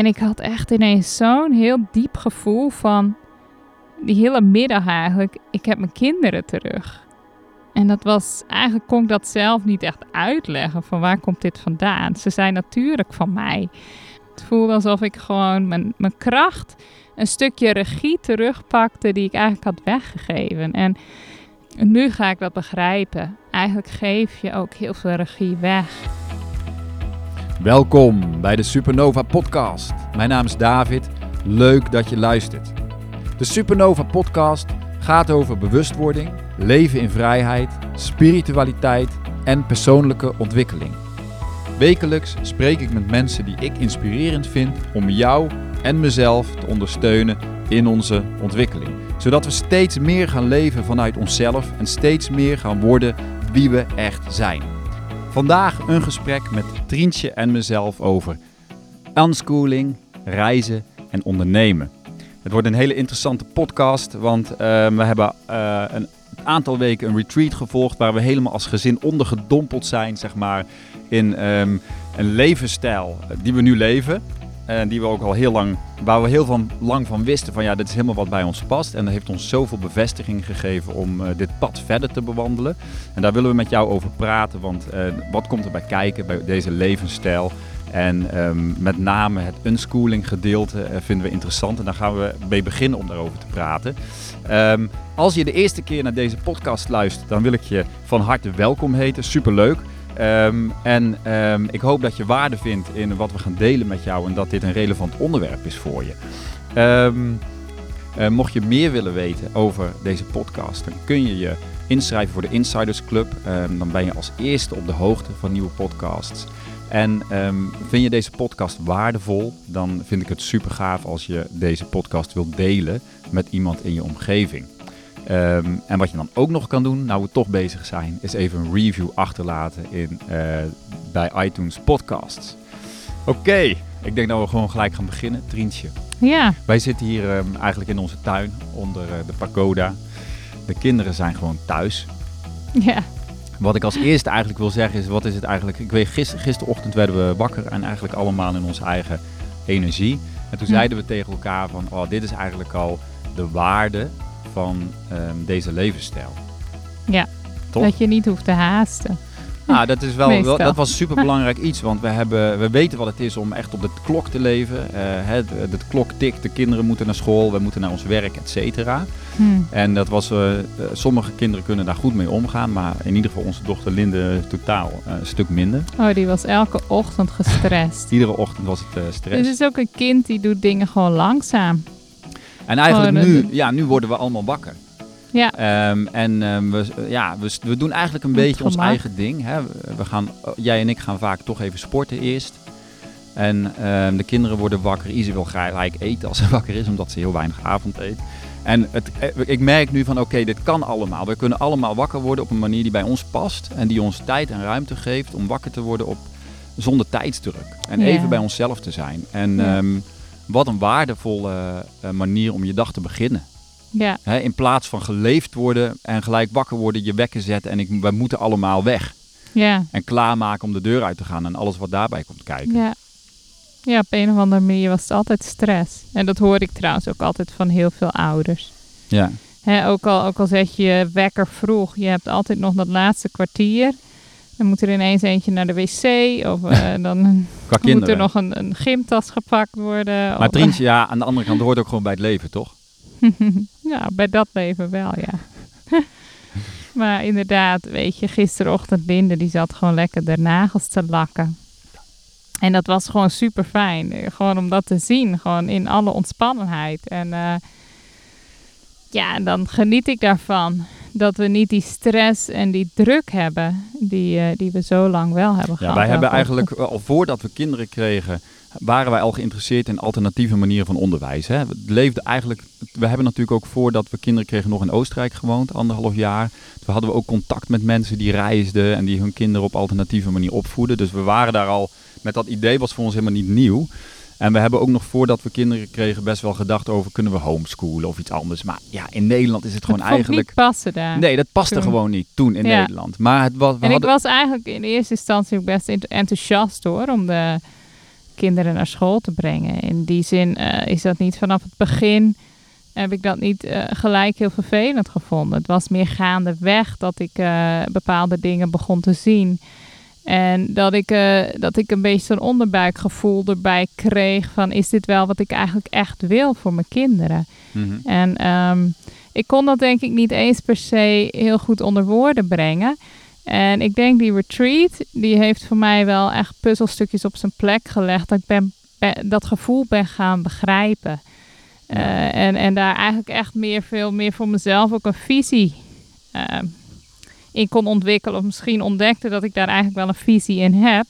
En ik had echt ineens zo'n heel diep gevoel van die hele middag eigenlijk. Ik heb mijn kinderen terug. En dat was, eigenlijk kon ik dat zelf niet echt uitleggen van waar komt dit vandaan. Ze zijn natuurlijk van mij. Het voelde alsof ik gewoon mijn, mijn kracht, een stukje regie terugpakte die ik eigenlijk had weggegeven. En nu ga ik dat begrijpen. Eigenlijk geef je ook heel veel regie weg. Welkom bij de Supernova Podcast. Mijn naam is David. Leuk dat je luistert. De Supernova Podcast gaat over bewustwording, leven in vrijheid, spiritualiteit en persoonlijke ontwikkeling. Wekelijks spreek ik met mensen die ik inspirerend vind om jou en mezelf te ondersteunen in onze ontwikkeling. Zodat we steeds meer gaan leven vanuit onszelf en steeds meer gaan worden wie we echt zijn. Vandaag een gesprek met Trientje en mezelf over unschooling, reizen en ondernemen. Het wordt een hele interessante podcast, want uh, we hebben uh, een aantal weken een retreat gevolgd waar we helemaal als gezin ondergedompeld zijn, zeg maar, in um, een levensstijl die we nu leven. En die we ook al heel lang, waar we heel van, lang van wisten van ja, dit is helemaal wat bij ons past. En dat heeft ons zoveel bevestiging gegeven om uh, dit pad verder te bewandelen. En daar willen we met jou over praten, want uh, wat komt er bij kijken bij deze levensstijl? En um, met name het unschooling gedeelte uh, vinden we interessant. En daar gaan we mee beginnen om daarover te praten. Um, als je de eerste keer naar deze podcast luistert, dan wil ik je van harte welkom heten. Superleuk. Um, en um, ik hoop dat je waarde vindt in wat we gaan delen met jou en dat dit een relevant onderwerp is voor je. Um, uh, mocht je meer willen weten over deze podcast, dan kun je je inschrijven voor de Insiders Club. dan ben je als eerste op de hoogte van nieuwe podcasts. En vind je deze podcast waardevol, dan vind ik het super gaaf als je deze podcast wilt delen met iemand in je omgeving. Um, en wat je dan ook nog kan doen, nou we toch bezig zijn, is even een review achterlaten in, uh, bij iTunes Podcasts. Oké, okay, ik denk dat we gewoon gelijk gaan beginnen. Trientje. Ja. Wij zitten hier um, eigenlijk in onze tuin onder uh, de pagoda. De kinderen zijn gewoon thuis. Ja. Wat ik als eerste eigenlijk wil zeggen is, wat is het eigenlijk? Ik weet, gister, gisterochtend werden we wakker en eigenlijk allemaal in onze eigen energie. En toen zeiden we tegen elkaar van, oh dit is eigenlijk al de waarde van um, deze levensstijl. Ja, Toch? dat je niet hoeft te haasten. Nou, dat, is wel, wel, dat was super belangrijk iets, want we, hebben, we weten wat het is om echt op de klok te leven. Uh, hè, de, de, klok tikt, de kinderen moeten naar school, we moeten naar ons werk, et cetera. Hmm. En dat was, uh, sommige kinderen kunnen daar goed mee omgaan, maar in ieder geval onze dochter Linde totaal uh, een stuk minder. Oh, die was elke ochtend gestrest. Iedere ochtend was het stress. Dus het is ook een kind die doet dingen gewoon langzaam. En eigenlijk oh, nu, ja, nu worden we allemaal wakker. Ja. Um, en um, we, ja, we, we, doen eigenlijk een beetje ons eigen ding. Hè. We gaan, jij en ik gaan vaak toch even sporten eerst. En um, de kinderen worden wakker. Ize wil gelijk eten als ze wakker is, omdat ze heel weinig avond eet. En het, ik merk nu van oké, okay, dit kan allemaal. We kunnen allemaal wakker worden op een manier die bij ons past. En die ons tijd en ruimte geeft om wakker te worden op, zonder tijdsdruk. En Ja. even bij onszelf te zijn. En Ja. Wat een waardevolle uh, manier om je dag te beginnen. Ja. He, in plaats van geleefd worden en gelijk wakker worden, je wekker zetten en ik, we moeten allemaal weg. Ja. En klaarmaken om de deur uit te gaan en alles wat daarbij komt kijken. Ja. Ja, op een of andere manier was het altijd stress. En dat hoor ik trouwens ook altijd van heel veel ouders. Ja. He, ook, al, ook al zet je wekker vroeg, je hebt altijd nog dat laatste kwartier. Dan moet er ineens eentje naar de wc of uh, dan moet er nog een, een gymtas gepakt worden. Maar Trientje, ja, aan de andere kant hoort ook gewoon bij het leven, toch? ja, bij dat leven wel, ja. maar inderdaad, weet je, gisterochtend Linde, die zat gewoon lekker de nagels te lakken. En dat was gewoon super fijn. Gewoon om dat te zien, gewoon in alle ontspannenheid. En uh, ja, en dan geniet ik daarvan. Dat we niet die stress en die druk hebben die, uh, die we zo lang wel hebben Ja, gehad. wij hebben eigenlijk al voordat we kinderen kregen, waren wij al geïnteresseerd in alternatieve manieren van onderwijs. Hè. We leefden eigenlijk, we hebben natuurlijk ook voordat we kinderen kregen nog in Oostenrijk gewoond, anderhalf jaar. Toen hadden we ook contact met mensen die reisden en die hun kinderen op alternatieve manier opvoeden. Dus we waren daar al, met dat idee was voor ons helemaal niet nieuw. En we hebben ook nog voordat we kinderen kregen best wel gedacht over kunnen we homeschoolen of iets anders. Maar ja, in Nederland is het gewoon ik eigenlijk... niet passen daar. Nee, dat paste Toen. gewoon niet toen in Ja. Nederland. Maar het was, we En hadden... ik was eigenlijk in eerste instantie ook best ent- enthousiast hoor, om de kinderen naar school te brengen. In die zin eh, is dat niet vanaf het begin heb ik dat niet eh, gelijk heel vervelend gevonden. Het was meer gaandeweg dat ik eh, bepaalde dingen begon te zien. En dat ik, eh, dat ik een beetje zo'n onderbuikgevoel erbij kreeg van is dit wel wat ik eigenlijk echt wil voor mijn kinderen? Mhm. En ehm, ik kon dat denk ik niet eens per se heel goed onder woorden brengen. En ik denk die retreat, die heeft voor mij wel echt puzzelstukjes op zijn plek gelegd. Dat ik ben, ben- dat gevoel ben gaan begrijpen. Eh, en, en daar eigenlijk echt meer, veel meer voor mezelf ook een visie ehm, in kon ontwikkelen. Of misschien ontdekte dat ik daar eigenlijk wel een visie in heb.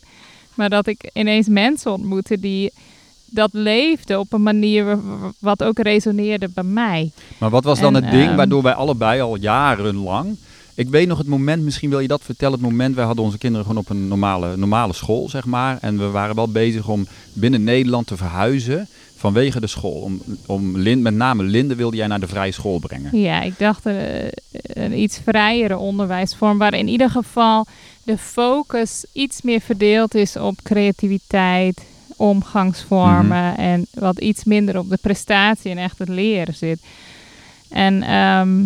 Maar dat ik ineens mensen ontmoette die dat leefden op een manier wa- wa- wat ook resoneerde bij mij. Maar wat was dan En, het ding ehm, waardoor wij allebei al jarenlang... Ik weet nog het moment, misschien wil je dat vertellen, het moment, wij hadden onze kinderen gewoon op een normale, normale school, zeg maar. En we waren wel bezig om binnen Nederland te verhuizen vanwege de school. Om, om Lin, met name Linde wilde jij naar de vrije school brengen. Ja, ik dacht eh, een iets vrijere onderwijsvorm, waar in ieder geval de focus iets meer verdeeld is op creativiteit, omgangsvormen en wat iets minder op de prestatie en echt het leren zit. En ehm,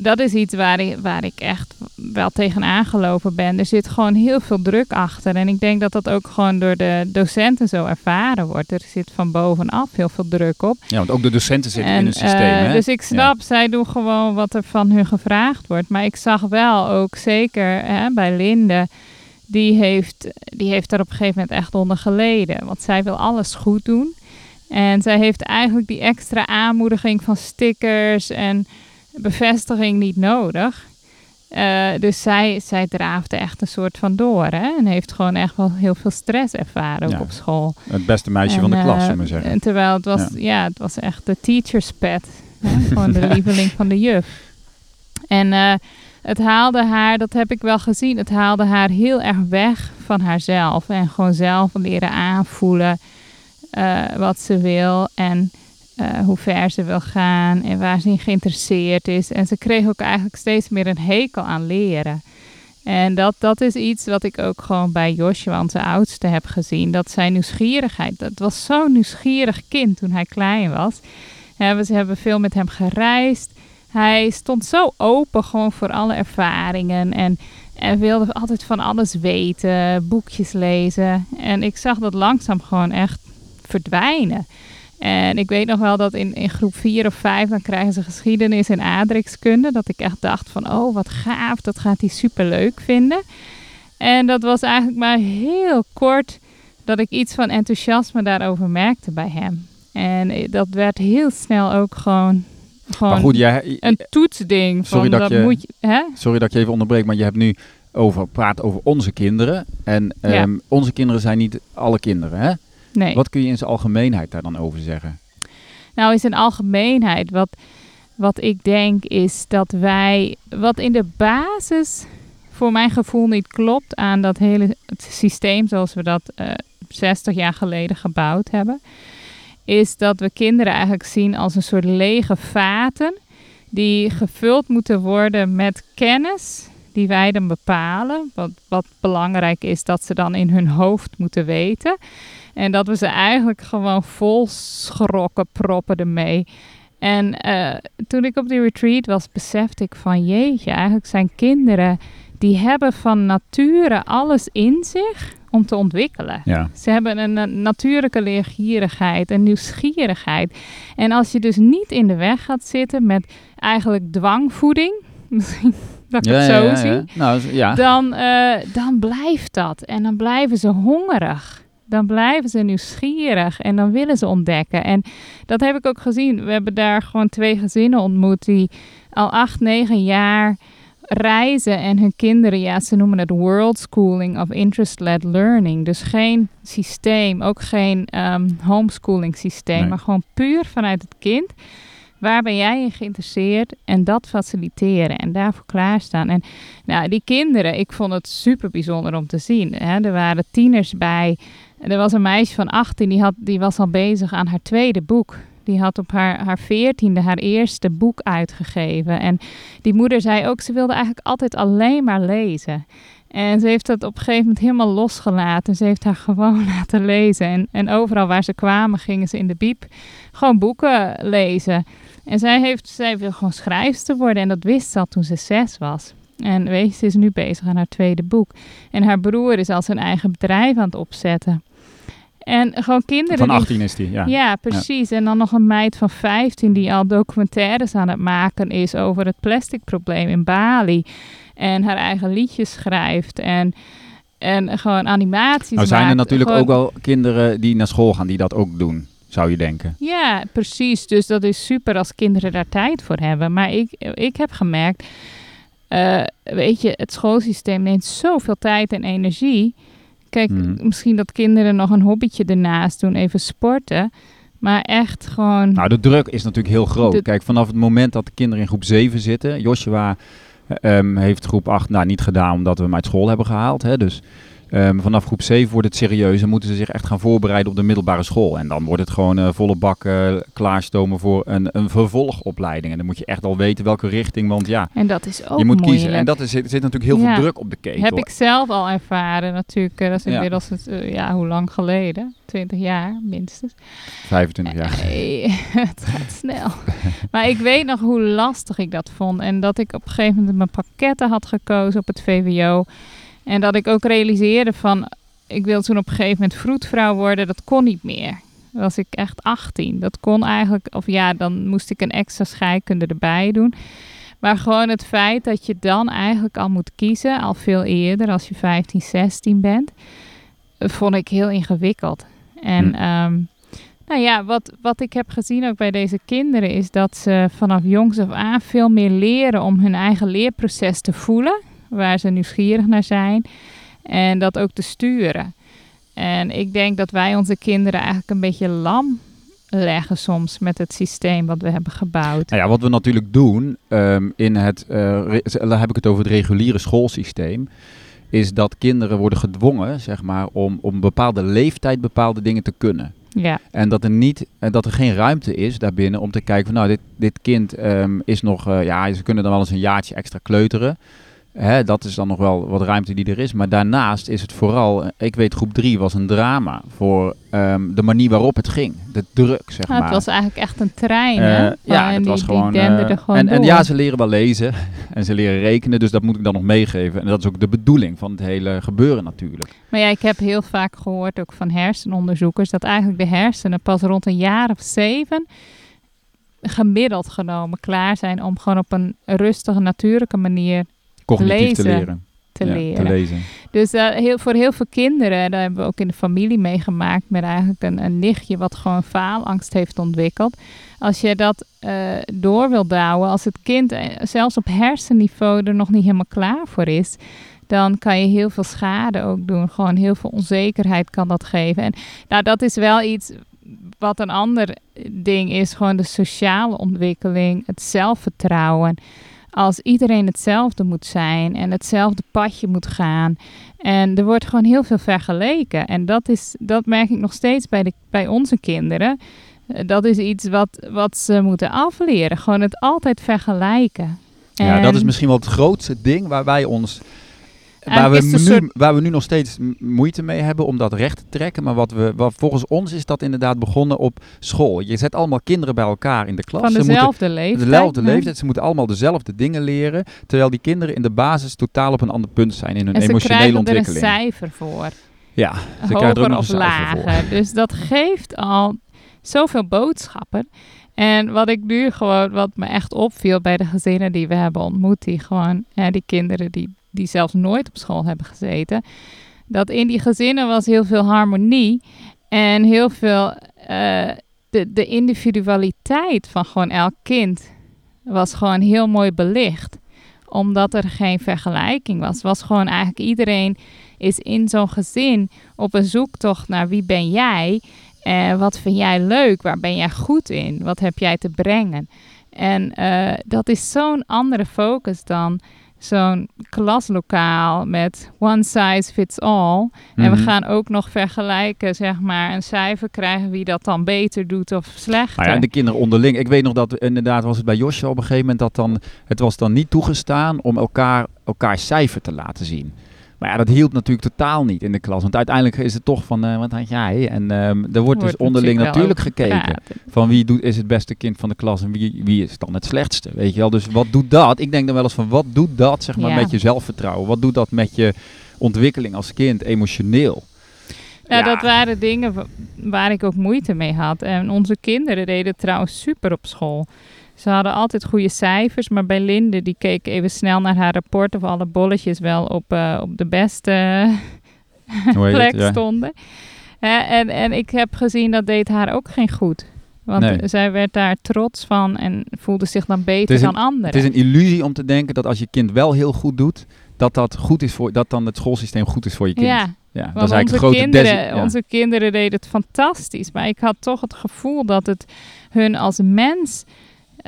dat is iets waar ik, waar ik echt wel tegenaan gelopen ben. Er zit gewoon heel veel druk achter. En ik denk dat dat ook gewoon door de docenten zo ervaren wordt. Er zit van bovenaf heel veel druk op. Ja, want ook de docenten zitten in een systeem, eh, hè? Dus ik snap, zij doen gewoon wat er van hun gevraagd wordt. Maar ik zag wel ook zeker hè, bij Linde, die heeft, die heeft daar op een gegeven moment echt onder geleden. Want zij wil alles goed doen. En zij heeft eigenlijk die extra aanmoediging van stickers en bevestiging niet nodig. Eh, dus zij, zij draafde echt een soort van door. Hè? En heeft gewoon echt wel heel veel stress ervaren ook Ja. op school. Het beste meisje van de En, klas, zullen we maar zeggen. En terwijl het was, ja. het was echt de teacher's pet. Hè? Gewoon de lieveling van de juf. En eh, het haalde haar, dat heb ik wel gezien, het haalde haar heel erg weg van haarzelf. En gewoon zelf leren aanvoelen wat ze wil en eh, hoe ver ze wil gaan en waar ze in geïnteresseerd is. En ze kreeg ook eigenlijk steeds meer een hekel aan leren. En dat, dat is iets wat ik ook gewoon bij Joshua, onze oudste, heb gezien. Dat zijn nieuwsgierigheid. Dat was zo'n nieuwsgierig kind toen hij klein was. We- ze hebben veel met hem gereisd. Hij stond zo open gewoon voor alle ervaringen. En, en wilde altijd van alles weten, boekjes lezen. En ik zag dat langzaam gewoon echt verdwijnen. En ik weet nog wel dat in, in groep 4 of 5 dan krijgen ze geschiedenis en aardrijkskunde. Dat ik echt dacht van, oh wat gaaf, dat gaat hij superleuk vinden. En dat was eigenlijk maar heel kort dat ik iets van enthousiasme daarover merkte bij hem. En eh, dat werd heel snel ook gewoon, gewoon Maar goed, jij, een toetsding. Sorry van, dat je- moet je... Hè? sorry dat ik je even onderbreek, maar je hebt nu over praat over onze kinderen. En Ja. ehm, onze kinderen zijn niet alle kinderen, hè? Nee. Wat kun je in zijn algemeenheid daar dan over zeggen? Nou, in zijn algemeenheid, wat, wat ik denk is dat wij, wat in de basis voor mijn gevoel niet klopt aan dat hele het systeem zoals we dat eh 60 jaar geleden gebouwd hebben, is dat we kinderen eigenlijk zien als een soort lege vaten die gevuld moeten worden met kennis die wij dan bepalen. Wat, wat belangrijk is dat ze dan in hun hoofd moeten weten. En dat we ze eigenlijk gewoon vol schrokken proppen ermee. En eh, toen ik op die retreat was, besefte ik van jeetje, eigenlijk zijn kinderen die hebben van nature alles in zich om te ontwikkelen. Ja. Ze hebben een, een natuurlijke leergierigheid, een nieuwsgierigheid. En als je dus niet in de weg gaat zitten met eigenlijk dwangvoeding, dat ik het zo zie, Nou, dan, eh, dan blijft dat. En dan blijven ze hongerig. Dan blijven ze nieuwsgierig en dan willen ze ontdekken. En dat heb ik ook gezien. We hebben daar gewoon twee gezinnen ontmoet die al acht, negen jaar reizen en hun kinderen, ja, ze noemen het world schooling of interest-led learning. Dus geen systeem, ook geen ehm, homeschooling systeem, Nee. maar gewoon puur vanuit het kind. Waar ben jij in geïnteresseerd? En dat faciliteren en daarvoor klaarstaan. En nou, die kinderen, ik vond het super bijzonder om te zien. Hè. Er waren tieners bij. Er was een meisje van 18, die, had, die was al bezig aan haar tweede boek. Die had op haar, haar veertiende haar eerste boek uitgegeven. En die moeder zei ook, ze wilde eigenlijk altijd alleen maar lezen. En ze heeft dat op een gegeven moment helemaal losgelaten. Ze heeft haar gewoon laten lezen. En, en overal waar ze kwamen, gingen ze in de biep gewoon boeken lezen. En zij, heeft, zij wil gewoon schrijfster worden. En dat wist ze al toen ze zes was. En weet je, ze is nu bezig aan haar tweede boek. En haar broer is al zijn eigen bedrijf aan het opzetten. En gewoon kinderen. Van die- 18 is die, ja. ja, precies. En dan nog een meid van 15 die al documentaires aan het maken is over het plasticprobleem in Bali. En haar eigen liedjes schrijft. En, en gewoon animaties Nou zijn er maakt. natuurlijk Gewoon- ook wel kinderen die naar school gaan die dat ook doen, zou je denken. Ja, precies. Dus dat is super als kinderen daar tijd voor hebben. Maar ik, ik heb gemerkt, eh, weet je, het schoolsysteem neemt zoveel tijd en energie. Kijk, Mhm. misschien dat kinderen nog een hobbytje ernaast doen, even sporten. Maar echt gewoon... Nou, de druk is natuurlijk heel groot. De- Kijk, vanaf het moment dat de kinderen in groep 7 zitten. Joshua eh, ehm, heeft groep 8 nou, niet gedaan omdat we hem uit school hebben gehaald. Hè, dus ehm, vanaf groep 7 wordt het serieus en moeten ze zich echt gaan voorbereiden op de middelbare school. En dan wordt het gewoon eh, volle bak eh, klaarstomen voor een, een vervolgopleiding. En dan moet je echt al weten welke richting, want ja, En dat is ook je moet moeilijk. kiezen. En dat is, zit, zit natuurlijk heel Ja. veel druk op de ketel. heb ik zelf al ervaren natuurlijk. eh, Dat is Ja. inmiddels, het, ja, hoe lang geleden? 20 jaar minstens. 25 jaar. Nee, het gaat snel. maar ik weet nog hoe lastig ik dat vond. En dat ik op een gegeven moment mijn pakketten had gekozen op het VWO. En dat ik ook realiseerde van... Ik wilde toen op een gegeven moment vroedvrouw worden. Dat kon niet meer. Dan was ik echt 18. Dat kon eigenlijk... Of ja, dan moest ik een extra scheikunde erbij doen. Maar gewoon het feit dat je dan eigenlijk al moet kiezen... al veel eerder, als je 15, 16 bent... vond ik heel ingewikkeld. En... Hm. ehm, nou ja, wat, wat ik heb gezien ook bij deze kinderen is dat ze vanaf jongs af aan veel meer leren om hun eigen leerproces te voelen, waar ze nieuwsgierig naar zijn, en dat ook te sturen. En ik denk dat wij onze kinderen eigenlijk een beetje lam leggen soms met het systeem wat we hebben gebouwd. Nou ja, wat we natuurlijk doen ehm, in het, eh, dan heb ik het over het reguliere schoolsysteem, is dat kinderen worden gedwongen, zeg maar, om op een bepaalde leeftijd bepaalde dingen te kunnen. Ja, En dat er, niet, en dat er geen ruimte is daarbinnen om te kijken van, nou, dit, dit kind ehm, is nog, eh, ja, ze kunnen dan wel eens een jaartje extra kleuteren. Hè, dat is dan nog wel wat ruimte die er is. Maar daarnaast is het vooral, ik weet groep 3 was een drama voor ehm, de manier waarop het ging. De druk, zeg nou, maar. het was eigenlijk echt een trein. Eh, ja, en het die, was gewoon. Die denderde eh, gewoon en, en ja, ze leren wel lezen en ze leren rekenen, dus dat moet ik dan nog meegeven. En dat is ook de bedoeling van het hele gebeuren natuurlijk. Maar ja, ik heb heel vaak gehoord, ook van hersenonderzoekers, dat eigenlijk de hersenen pas rond een jaar of zeven gemiddeld genomen klaar zijn om gewoon op een rustige, natuurlijke manier Cognitief te leren. te Ja, leren. te lezen. Dus eh, heel, voor heel veel kinderen, daar hebben we ook in de familie meegemaakt met eigenlijk een, een nichtje wat gewoon faalangst heeft ontwikkeld. Als je dat eh, door wil douwen, als het kind eh, zelfs op hersenniveau er nog niet helemaal klaar voor is, dan kan je heel veel schade ook doen. Gewoon heel veel onzekerheid kan dat geven. En nou, dat is wel iets wat een ander ding is, gewoon de sociale ontwikkeling, het zelfvertrouwen. Als iedereen hetzelfde moet zijn en hetzelfde padje moet gaan. En er wordt gewoon heel veel vergeleken. En dat, is, dat merk ik nog steeds bij, de, bij onze kinderen. Eh, Dat is iets wat, wat ze moeten afleren. Gewoon het altijd vergelijken. Ja, dat is En- misschien wel het grootste ding waar wij ons. Waar we, nu, soort- waar we nu nog steeds moeite mee hebben om dat recht te trekken. Maar wat we, wat volgens ons is dat inderdaad begonnen op school. Je zet allemaal kinderen bij elkaar in de klas. van Ze dezelfde leeftijd. dezelfde leeftijd. Ze moeten allemaal dezelfde dingen leren. Terwijl die kinderen in de basis totaal op een ander punt zijn in hun En ze emotionele krijgen ontwikkeling. er een cijfer voor. ja, ze krijgen er hoger ook nog een cijfer voor. lager. Dus dat geeft al zoveel boodschappen. En wat ik nu gewoon, wat me echt opviel bij de gezinnen die we hebben ontmoet, die gewoon, hè, die kinderen die, die zelfs nooit op school hebben gezeten, dat in die gezinnen was heel veel harmonie en heel veel, eh, de, de individualiteit van gewoon elk kind was gewoon heel mooi belicht omdat er geen vergelijking was. Was gewoon eigenlijk iedereen is in zo'n gezin op een zoektocht naar wie ben jij en wat vind jij leuk, waar ben jij goed in, wat heb jij te brengen. En eh, dat is zo'n andere focus dan zo'n klaslokaal met one size fits all. En we Mhm. gaan ook nog vergelijken, zeg maar, een cijfer krijgen wie dat dan beter doet of slechter. Nou ja, en de kinderen onderling. Ik weet nog dat inderdaad was het bij Josje op een gegeven moment dat dan het was dan niet toegestaan om elkaar elkaar cijfer te laten zien. Maar ja, dat hielp natuurlijk totaal niet in de klas. Want uiteindelijk is het toch van, eh, wat had jij? En ehm, er wordt dus onderling natuurlijk gekeken. Van wie doet, is het beste kind van de klas en wie, wie is dan het slechtste? Weet je wel? Dus wat doet dat? Ik denk dan wel eens van, wat doet dat zeg maar, met je zelfvertrouwen? Wat doet dat met je ontwikkeling als kind emotioneel? Nou, ja. dat waren dingen waar ik ook moeite mee had. En onze kinderen deden trouwens super op school. Ze hadden altijd goede cijfers, maar bij Linde, die keek even snel naar haar rapport of alle bolletjes wel op, uh, op de beste plek het, ja. stonden. en, en ik heb gezien dat deed haar ook geen goed. Want nee. zij werd daar trots van en voelde zich dan beter dan anderen. Het is een illusie om te denken dat als je kind wel heel goed doet, dat dat goed is voor dat dan het schoolsysteem goed is voor je kind. Ja, ja dat is eigenlijk onze, grote kinderen, ja. onze kinderen deden het fantastisch. Maar ik had toch het gevoel dat het hun als mens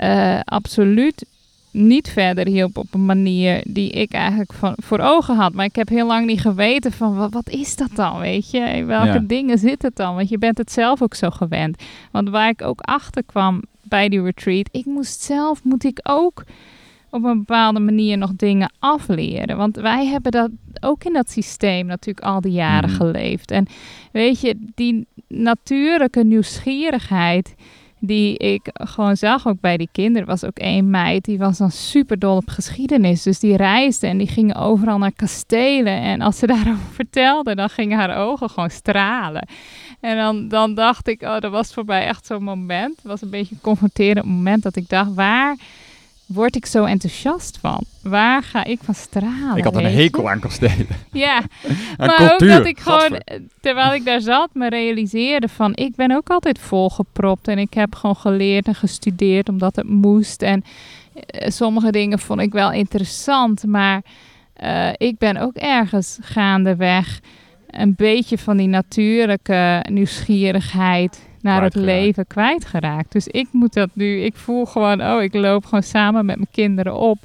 uh, absoluut niet verder hielp op een manier die ik eigenlijk van, voor ogen had. Maar ik heb heel lang niet geweten van wat, wat is dat dan, weet je? welke dingen zit het dan? Want je bent het zelf ook zo gewend. Want waar ik ook achter kwam bij die retreat, ik moest zelf, moet ik ook op een bepaalde manier nog dingen afleren. Want wij hebben dat ook in dat systeem natuurlijk al die jaren mhm. geleefd. En weet je, die natuurlijke nieuwsgierigheid die ik gewoon zag ook bij die kinderen. was ook één meid, die was dan super dol op geschiedenis. Dus die reisde en die gingen overal naar kastelen. En als ze daarover vertelde, dan gingen haar ogen gewoon stralen. En dan, dan dacht ik, oh, dat was voor mij echt zo'n moment. Het was een beetje een confronterend moment dat ik dacht, waar word ik zo enthousiast van? Waar ga ik van stralen? Ik had een hekel aan kastelen. Ja, maar cultuur. ook dat ik gewoon, terwijl ik daar zat, me realiseerde van... ik ben ook altijd volgepropt en ik heb gewoon geleerd en gestudeerd omdat het moest. En eh, sommige dingen vond ik wel interessant, maar uh, ik ben ook ergens gaandeweg... een beetje van die natuurlijke nieuwsgierigheid naar het leven kwijtgeraakt. Dus ik moet dat nu, ik voel gewoon, oh, ik loop gewoon samen met mijn kinderen op.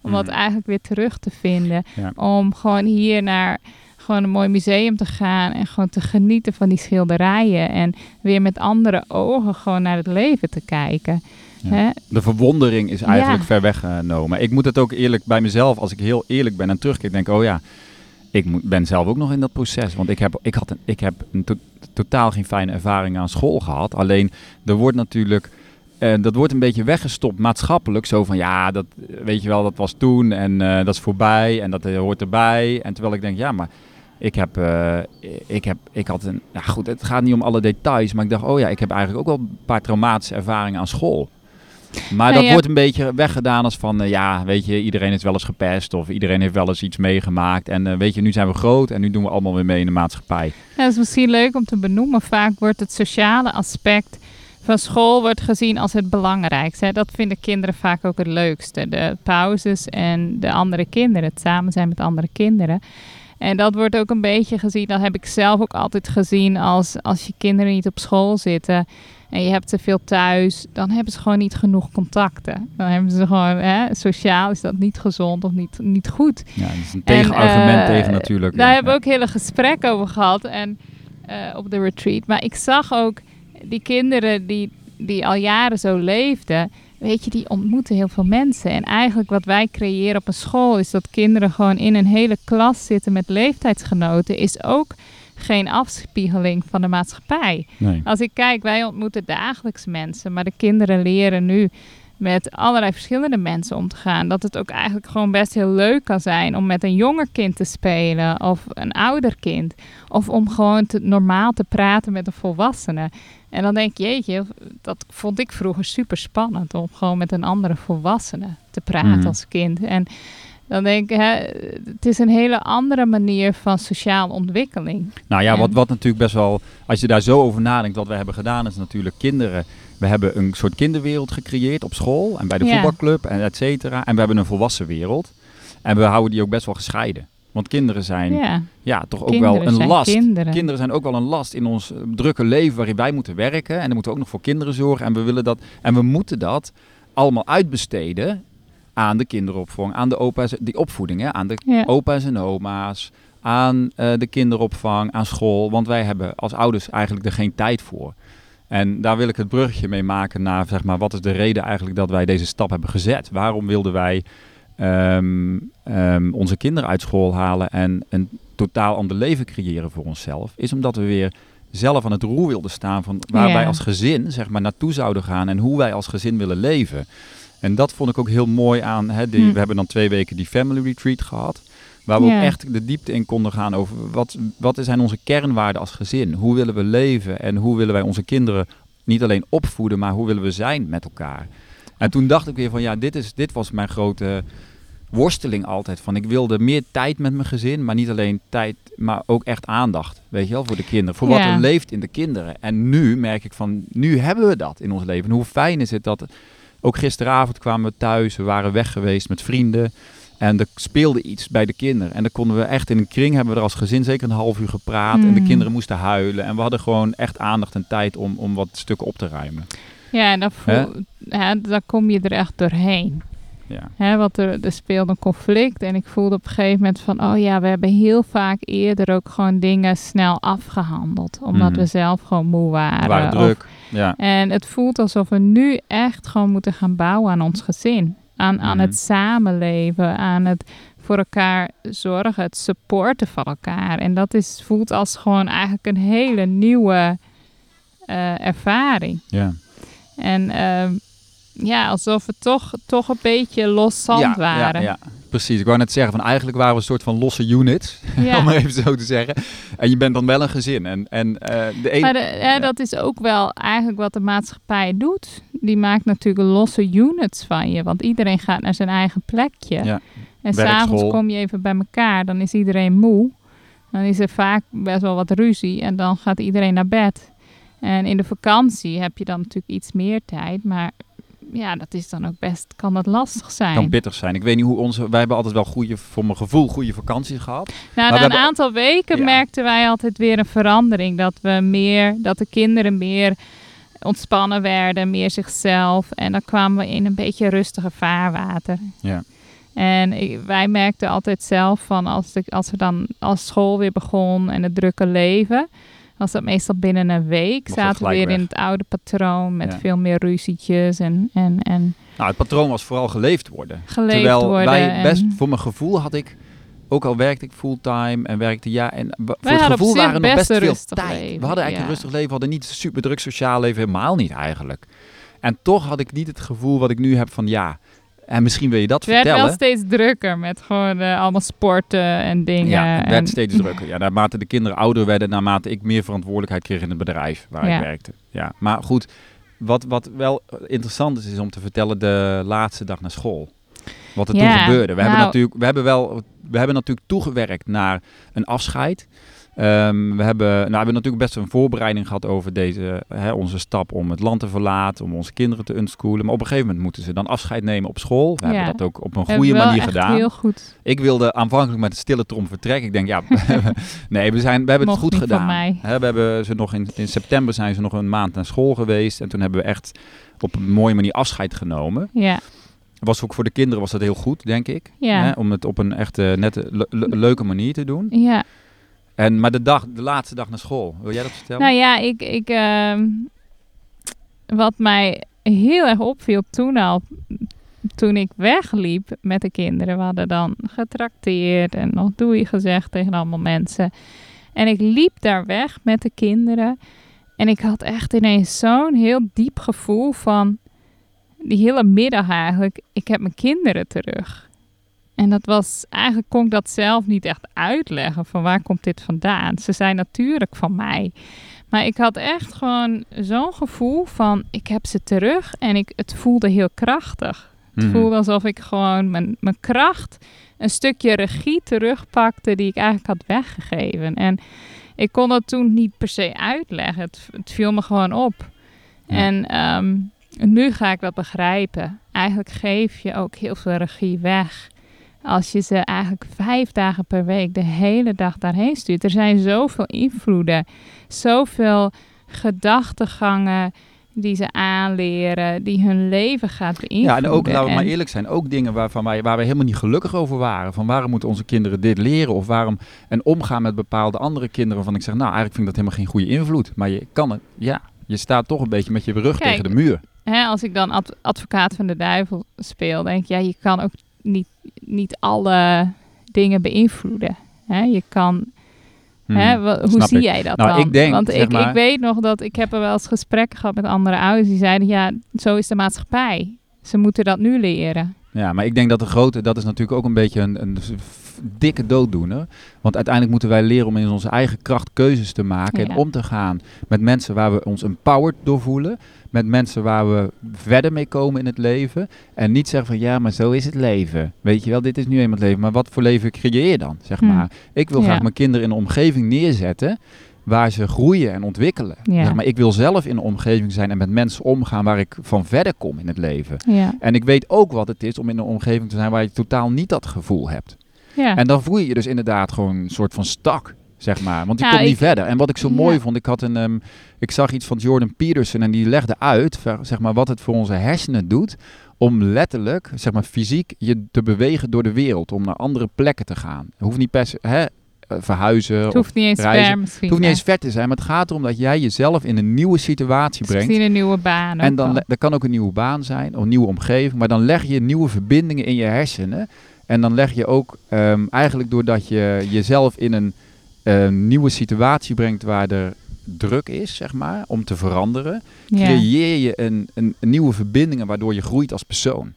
Om dat mm. eigenlijk weer terug te vinden. Om gewoon hier naar gewoon een mooi museum te gaan en gewoon te genieten van die schilderijen. En weer met andere ogen gewoon naar het leven te kijken. De verwondering is eigenlijk ver weggenomen. Ik moet het ook eerlijk bij mezelf, als ik heel eerlijk ben en terugkijk, denk oh ja, ik ben zelf ook nog in dat proces. Want ik heb, ik had een, ik heb een totaal geen fijne ervaring aan school gehad. Alleen er wordt natuurlijk. Uh, dat wordt een beetje weggestopt maatschappelijk. Zo van ja, dat weet je wel, dat was toen en uh, dat is voorbij en dat uh, hoort erbij. En terwijl ik denk, ja, maar ik heb, ik heb, ik had een, ja goed, het gaat niet om alle details, maar ik dacht, oh ja, ik heb eigenlijk ook wel een paar traumatische ervaringen aan school. Maar dat wordt een beetje weggedaan als van, uh, ja, weet je, iedereen is wel eens gepest of iedereen heeft wel eens iets meegemaakt. En uh, weet je, nu zijn we groot en nu doen we allemaal weer mee in de maatschappij. Ja, dat is misschien leuk om te benoemen. Vaak wordt het sociale aspect van school wordt gezien als het belangrijkste. Dat vinden kinderen vaak ook het leukste. De pauzes en de andere kinderen, het samen zijn met andere kinderen. En dat wordt ook een beetje gezien, dat heb ik zelf ook altijd gezien, als als je kinderen niet op school zitten en je hebt te veel thuis, dan hebben ze gewoon niet genoeg contacten. Dan hebben ze gewoon, hè, sociaal is dat niet gezond of niet, niet goed. Ja, dat is een tegenargument uh, tegen natuurlijk. Daar hebben we ook hele gesprekken over gehad en, uh, op de retreat. Maar ik zag ook die kinderen die, die al jaren zo leefden, weet je, die ontmoeten heel veel mensen. En eigenlijk wat wij creëren op een school is dat kinderen gewoon in een hele klas zitten met leeftijdsgenoten, is ook geen afspiegeling van de maatschappij. Nee. Als ik kijk, wij ontmoeten dagelijks mensen, maar de kinderen leren nu met allerlei verschillende mensen om te gaan. Dat het ook eigenlijk gewoon best heel leuk kan zijn om met een jonger kind te spelen of een ouder kind. Of om gewoon te, normaal te praten met een volwassene. En dan denk je, jeetje, dat vond ik vroeger super spannend om gewoon met een andere volwassene te praten mhm. als kind. En dan denk ik, hè, het is een hele andere manier van sociale ontwikkeling. Nou ja, wat, wat natuurlijk best wel, als je daar zo over nadenkt, wat we hebben gedaan, is natuurlijk kinderen. We hebben een soort kinderwereld gecreëerd op school en bij de voetbalclub en et cetera. En we hebben een volwassen wereld. En we houden die ook best wel gescheiden. Want kinderen zijn ja, ja toch ook wel een last. Kinderen. kinderen. zijn ook wel een last in ons drukke leven waarin wij moeten werken. En dan moeten we ook nog voor kinderen zorgen. En we willen dat. En we moeten dat allemaal uitbesteden aan de kinderopvang, aan de opa's, die opvoeding, hè, aan de opa's en oma's, aan uh, de kinderopvang, aan school. Want wij hebben als ouders eigenlijk er geen tijd voor. En daar wil ik het bruggetje mee maken naar, zeg maar, wat is de reden eigenlijk dat wij deze stap hebben gezet? Waarom wilden wij ehm, ehm, onze kinderen uit school halen en een totaal ander leven creëren voor onszelf, is omdat we weer zelf aan het roer wilden staan van waar Ja. wij als gezin zeg maar naartoe zouden gaan en hoe wij als gezin willen leven. En dat vond ik ook heel mooi aan. Hè, die, Hm. We hebben dan twee weken die family retreat gehad. Waar we Ja. ook echt de diepte in konden gaan over wat, wat zijn onze kernwaarden als gezin? Hoe willen we leven? En hoe willen wij onze kinderen niet alleen opvoeden, maar hoe willen we zijn met elkaar? En toen dacht ik weer van ja, dit, is, dit was mijn grote worsteling altijd. Van ik wilde meer tijd met mijn gezin, maar niet alleen tijd, maar ook echt aandacht. Weet je wel, voor de kinderen. Voor wat er leeft in de kinderen. En nu merk ik van, nu hebben we dat in ons leven. En hoe fijn is het dat, ook gisteravond kwamen we thuis, we waren weg geweest met vrienden. En er speelde iets bij de kinderen. En dan konden we echt in een kring, hebben we er als gezin zeker een half uur gepraat. En de Mm. kinderen moesten huilen. En we hadden gewoon echt aandacht en tijd om, om wat stukken op te ruimen. Ja, en dan, voel, dan kom je er echt doorheen. Ja. Hè, want er, er speelde een conflict en ik voelde op een gegeven moment van... oh ja, we hebben heel vaak eerder ook gewoon dingen snel afgehandeld. Omdat Mhm. we zelf gewoon moe waren. Waren of- druk. Ja. En het voelt alsof we nu echt gewoon moeten gaan bouwen aan ons gezin. Aan, aan Mhm. het samenleven, aan het voor elkaar zorgen, het supporten van elkaar. En dat is, voelt als gewoon eigenlijk een hele nieuwe eh, ervaring. Ja. En ehm, ja, alsof we toch, toch een beetje los zand ja, waren. Ja, ja, precies. Ik wou net zeggen, van eigenlijk waren we een soort van losse units, Ja. om maar even zo te zeggen. En je bent dan wel een gezin. En, en eh, de een... Maar de- hè, dat is ook wel eigenlijk wat de maatschappij doet. Die maakt natuurlijk losse units van je. Want iedereen gaat naar zijn eigen plekje. Ja. En s'avonds kom je even bij elkaar. Dan is iedereen moe. Dan is er vaak best wel wat ruzie. En dan gaat iedereen naar bed. En in de vakantie heb je dan natuurlijk iets meer tijd. Maar ja, dat is dan ook best, kan dat lastig zijn. kan pittig zijn. Ik weet niet hoe onze... Wij hebben altijd wel goede, voor mijn gevoel, goede vakanties gehad. Nou, na een hebben- aantal weken Ja. merkten wij altijd weer een verandering. Dat we meer, dat de kinderen meer ontspannen werden, meer zichzelf. En dan kwamen we in een beetje rustiger vaarwater. Ja. En ik- wij merkten altijd zelf van als, de, als we dan als school weer begon en het drukke leven, was dat meestal binnen een week. Zaten we weer in het oude patroon met Ja. veel meer ruzietjes en, en, en Nou, het patroon was vooral geleefd worden. geleefd Terwijl worden. wij en- best, voor mijn gevoel had ik, ook al werkte ik fulltime en werkte ja, en voor het gevoel waren nog best veel tijd. leven, we hadden eigenlijk ja. een rustig leven, we hadden niet super druk sociaal leven, helemaal niet eigenlijk. En toch had ik niet het gevoel wat ik nu heb van ja, en misschien wil je dat Het werd vertellen. wel steeds drukker met gewoon eh, allemaal sporten en dingen. Ja, het werd en- steeds drukker. Ja, naarmate de kinderen ouder werden, naarmate ik meer verantwoordelijkheid kreeg in het bedrijf waar Ja. ik werkte. Ja, maar goed, wat, wat wel interessant is, is om te vertellen de laatste dag naar school. Wat er toen gebeurde. We, hebben nou- natuurlijk, we, hebben wel, we hebben natuurlijk toegewerkt naar een afscheid. Ehm, we, hebben, nou, we hebben natuurlijk best een voorbereiding gehad over deze, hè, onze stap om het land te verlaten, om onze kinderen te unschoolen. Maar op een gegeven moment moeten ze dan afscheid nemen op school. We Ja. hebben dat ook op een goede manier gedaan. Heel goed. Ik wilde aanvankelijk met de stille trom vertrekken. Ik denk, ja, nee, we, zijn, we hebben Mocht het goed gedaan. we hebben ze nog in, in september zijn ze nog een maand naar school geweest. En toen hebben we echt op een mooie manier afscheid genomen. Ja, Was ook voor de kinderen was dat heel goed, denk ik. Ja. Hè, om het op een echt le- le- leuke manier te doen. ja. En, maar de, dag, de laatste dag naar school, wil jij dat vertellen? Nou ja, ik, ik, ehm, wat mij heel erg opviel toen al, toen ik wegliep met de kinderen. We hadden dan getrakteerd en nog doei gezegd tegen allemaal mensen. En ik liep daar weg met de kinderen. En ik had echt ineens zo'n heel diep gevoel van die hele middag eigenlijk. Ik heb mijn kinderen terug. En dat was, eigenlijk kon ik dat zelf niet echt uitleggen van waar komt dit vandaan. Ze zijn natuurlijk van mij. Maar ik had echt gewoon zo'n gevoel van ik heb ze terug en ik, het voelde heel krachtig. Het Mhm. voelde alsof ik gewoon mijn, mijn kracht, een stukje regie terugpakte die ik eigenlijk had weggegeven. En ik kon dat toen niet per se uitleggen. Het, het viel me gewoon op. Ja. En ehm, nu ga ik dat begrijpen. Eigenlijk geef je ook heel veel regie weg. Als je ze eigenlijk vijf dagen per week de hele dag daarheen stuurt. Er zijn zoveel invloeden, zoveel gedachtegangen die ze aanleren, die hun leven gaat beïnvloeden. Ja, en ook, laten we maar eerlijk zijn, ook dingen waarvan wij, waar we helemaal niet gelukkig over waren. Van waarom moeten onze kinderen dit leren? Of waarom, en omgaan met bepaalde andere kinderen waarvan ik zeg, nou eigenlijk vind ik dat helemaal geen goede invloed. Maar je kan het, ja, je staat toch een beetje met je rug Kijk, tegen de muur. hè, als ik dan ad- advocaat van de duivel speel, denk ik, ja, je kan ook niet, niet alle dingen beïnvloeden. Hè? Je kan, Hmm, hè, hoe zie ik. jij dat Nou, dan? ik denk, Want ik, maar- ik weet nog dat ik heb er wel eens gesprekken gehad met andere ouders die zeiden, ja, zo is de maatschappij. Ze moeten dat nu leren. Ja, maar ik denk dat de grote, dat is natuurlijk ook een beetje een, een dikke dooddoener. Want uiteindelijk moeten wij leren om in onze eigen kracht keuzes te maken. Ja. En om te gaan met mensen waar we ons empowered door voelen. Met mensen waar we verder mee komen in het leven. En niet zeggen van ja, maar zo is het leven. Weet je wel, dit is nu eenmaal het leven. Maar wat voor leven creëer je dan, zeg Hm. maar. Ik wil Ja. graag mijn kinderen in een omgeving neerzetten waar ze groeien en ontwikkelen. Ja. Zeg maar ik wil zelf in een omgeving zijn en met mensen omgaan waar ik van verder kom in het leven. Ja. En ik weet ook wat het is om in een omgeving te zijn waar je totaal niet dat gevoel hebt. Ja. En dan voel je je dus inderdaad gewoon een soort van stak, zeg maar. Want Nou, komt niet verder. En wat ik zo Ja. mooi vond, ik had een, ehm, ik zag iets van Jordan Peterson en die legde uit, zeg maar, wat het voor onze hersenen doet om letterlijk, zeg maar, fysiek je te bewegen door de wereld, om naar andere plekken te gaan. Het hoeft niet per se, hè, eh, verhuizen. het hoeft niet eens reizen. ver misschien. het hoeft niet eens ver te zijn, maar het gaat erom dat jij jezelf in een nieuwe situatie brengt. Misschien een nieuwe baan. En dan, dat kan ook een nieuwe baan zijn, of een nieuwe omgeving. Maar dan leg je nieuwe verbindingen in je hersenen. En dan leg je ook ehm, eigenlijk doordat je jezelf in een eh, nieuwe situatie brengt waar er druk is, zeg maar, om te veranderen. Ja. Creëer je een, een, een nieuwe verbindingen waardoor je groeit als persoon.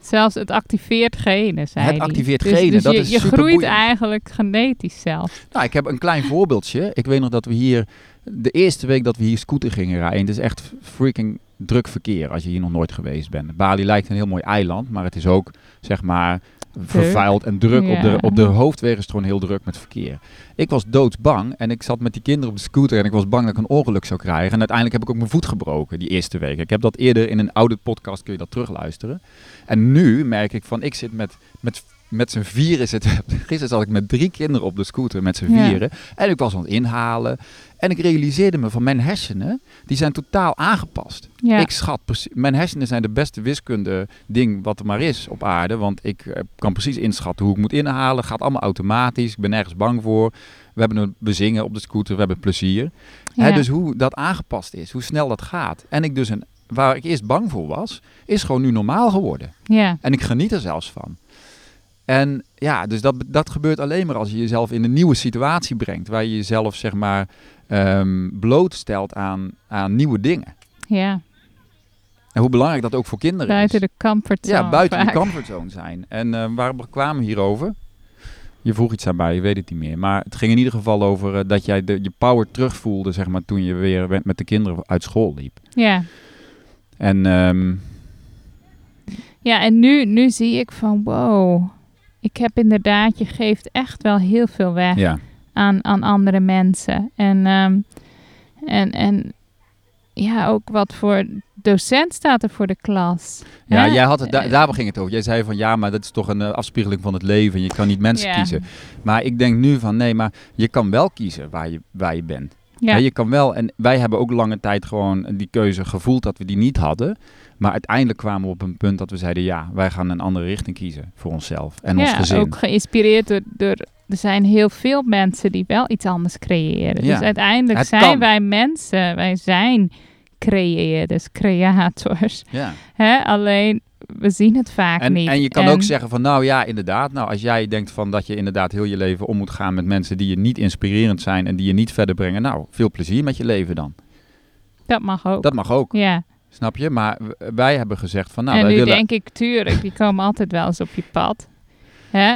Zelfs het activeert genen, zei Het activeert dus, genen, dus dat je, is je groeit eigenlijk genetisch zelf. Nou, ik heb een klein voorbeeldje. Ik weet nog dat we hier, de eerste week dat we hier scooter gingen rijden. Het is echt freaking druk verkeer als je hier nog nooit geweest bent. Bali lijkt een heel mooi eiland, maar het is ook, zeg maar, vervuild en druk. Op, de, op de hoofdwegen is het gewoon heel druk met verkeer. Ik was doodsbang en ik zat met die kinderen op de scooter en ik was bang dat ik een ongeluk zou krijgen. En uiteindelijk heb ik ook mijn voet gebroken die eerste week. Ik heb dat eerder in een oude podcast, kun je dat terugluisteren. En nu merk ik van, ik zit met, met, met z'n vieren, zit, gisteren zat ik met drie kinderen op de scooter met z'n Ja. vieren. En ik was aan het inhalen. En ik realiseerde me van mijn hersenen, die zijn totaal aangepast. Ja. Ik schat precies. Mijn hersenen zijn de beste wiskunde ding wat er maar is op aarde. Want ik eh, kan precies inschatten hoe ik moet inhalen. Gaat allemaal automatisch. Ik ben nergens bang voor. We hebben een we zingen op de scooter. We hebben plezier. Hè, dus hoe dat aangepast is. Hoe snel dat gaat. En ik dus een, waar ik eerst bang voor was, is gewoon nu normaal geworden. ja. En ik geniet er zelfs van. En ja, dus dat, dat gebeurt alleen maar als je jezelf in een nieuwe situatie brengt. Waar je jezelf zeg maar ehm, blootstelt aan, aan nieuwe dingen. ja. En hoe belangrijk dat ook voor kinderen Buiten is. de comfortzone. ja, buiten vaak. die comfortzone zijn. En eh waar kwamen we hierover? Je vroeg iets aan mij, je weet het niet meer. Maar het ging in ieder geval over eh, dat jij de, je power terugvoelde, zeg maar, toen je weer met- met de kinderen uit school liep. Ja. En ehm, Ja, en nu, nu zie ik van wow. Ik heb inderdaad, je geeft echt wel heel veel weg ja, aan, aan andere mensen. En, ehm, en, en ja, ook wat voor docent staat er voor de klas. ja Hè? jij had het, da- Eh, daar ging het over. Jij zei van ja, maar dat is toch een eh, afspiegeling van het leven. Je kan niet mensen Ja. kiezen. Maar ik denk nu van nee, maar je kan wel kiezen waar je, waar je bent. Ja, je kan wel, en wij hebben ook lange tijd gewoon die keuze gevoeld dat we die niet hadden. Maar uiteindelijk kwamen we op een punt dat we zeiden, ja, wij gaan een andere richting kiezen voor onszelf en ons ja, gezin. ook geïnspireerd door, door... Er zijn heel veel mensen die wel iets anders creëren. Ja, Dus uiteindelijk het zijn kan. wij mensen. Wij zijn creëerders, creators. Ja. Alleen, we zien het vaak En, niet. en je kan ook zeggen van, nou ja, inderdaad, nou als jij denkt van dat je inderdaad heel je leven om moet gaan met mensen die je niet inspirerend zijn en die je niet verder brengen, nou, veel plezier met je leven dan. Dat mag ook. Dat mag ook, ja. snap je? Maar wij hebben gezegd van, nou, en wij nu willen... denk ik, tuurlijk, die komen altijd wel eens op je pad. Hè?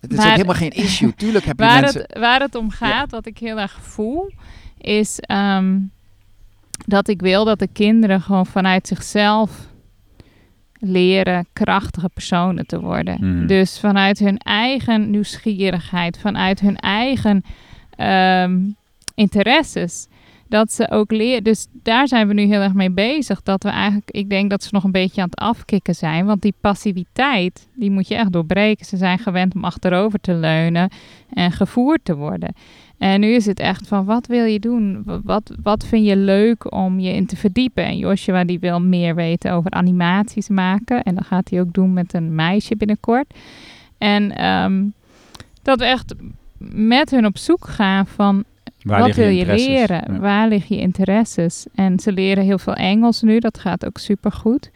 het is maar- ook helemaal geen issue. Tuurlijk heb je Waar, mensen... het, waar het om gaat, wat ik heel erg voel, is ehm, dat ik wil dat de kinderen gewoon vanuit zichzelf leren krachtige personen te worden. Mhm. Dus vanuit hun eigen nieuwsgierigheid, vanuit hun eigen ehm, interesses. Dat ze ook leren. Dus daar zijn we nu heel erg mee bezig. Dat we eigenlijk, ik denk dat ze nog een beetje aan het afkicken zijn. Want die passiviteit, die moet je echt doorbreken. Ze zijn gewend om achterover te leunen en gevoerd te worden. En nu is het echt van, wat wil je doen? Wa- Wat, wat vind je leuk om je in te verdiepen? En Joshua die wil meer weten over animaties maken. En dat gaat hij ook doen met een meisje binnenkort. En ehm, dat we echt met hun op zoek gaan van, Waar wat wil je leren? Ja. Waar liggen je interesses? En ze leren heel veel Engels nu. Dat gaat ook supergoed.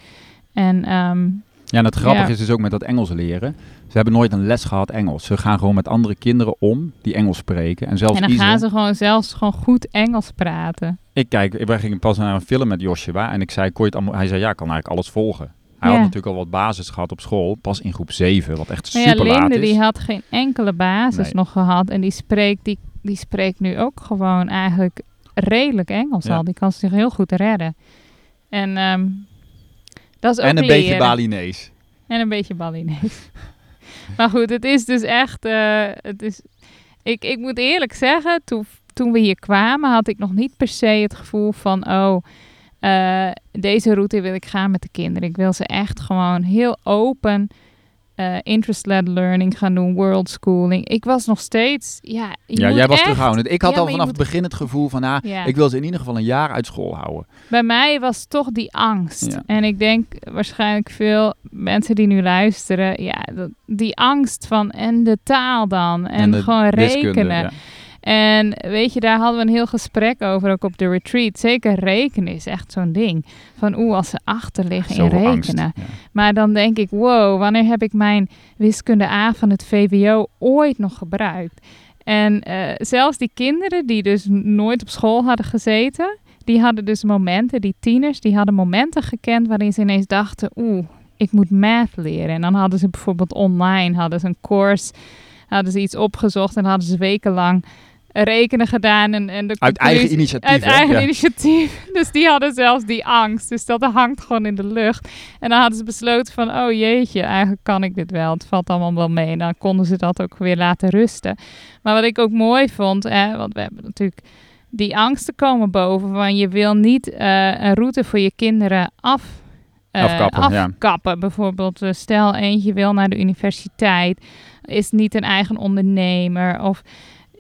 En ehm, Ja, en het grappige Ja. is dus ook met dat Engels leren. Ze hebben nooit een les gehad Engels. Ze gaan gewoon met andere kinderen om die Engels spreken. En zelfs en dan gaan ze gewoon zelfs gewoon goed Engels praten. Ik kijk, wij gingen pas naar een film met Joshua en ik zei, kon je het allemaal, hij zei, ja, ik kan eigenlijk alles volgen. Hij Ja. had natuurlijk al wat basis gehad op school, pas in groep 7, wat echt Maar ja, super laat Linde is. die had geen enkele basis Nee. nog gehad. En die spreekt, die, die spreekt nu ook gewoon eigenlijk redelijk Engels Ja. al. Die kan zich heel goed redden. En ehm, dat is ook en een beetje leren. Balinees. En een beetje Balinees. maar goed, het is dus echt... eh, het is, ik, ik moet eerlijk zeggen, toen, toen we hier kwamen... had ik nog niet per se het gevoel van... oh, eh, deze route wil ik gaan met de kinderen. Ik wil ze echt gewoon heel open... eh, interest-led learning gaan doen, world schooling. Ik was nog steeds... Ja, Ja, jij was echt- terughoudend. Ik had Ja, al vanaf moet- het begin het gevoel van, ah, Ja. ik wil ze in ieder geval een jaar uit school houden. Bij mij was toch die angst. En ik denk waarschijnlijk veel mensen die nu luisteren, ja, die angst van en de taal dan en, de gewoon rekenen. En weet je, daar hadden we een heel gesprek over, ook op de retreat. Zeker rekenen is echt zo'n ding. Van oeh, als ze achter liggen in angst. rekenen. Ja. Maar dan denk ik, wow, wanneer heb ik mijn wiskunde A van het VWO ooit nog gebruikt? En eh, zelfs die kinderen die dus nooit op school hadden gezeten, die hadden dus momenten, die tieners, die hadden momenten gekend waarin ze ineens dachten, oeh, ik moet math leren. En dan hadden ze bijvoorbeeld online, hadden ze een course, hadden ze iets opgezocht en hadden ze wekenlang rekenen gedaan. En, en de Uit eigen initiatief. uit hè? eigen Ja. initiatief. Dus die hadden zelfs die angst. Dus dat hangt gewoon in de lucht. En dan hadden ze besloten van, oh jeetje, eigenlijk kan ik dit wel. Het valt allemaal wel mee. En dan konden ze dat ook weer laten rusten. Maar wat ik ook mooi vond, hè, want we hebben natuurlijk die angsten komen boven. Van je wil niet eh, een route voor je kinderen af, eh, Afkappen, ja. Bijvoorbeeld, eh, stel eentje wil naar de universiteit, is niet een eigen ondernemer. Of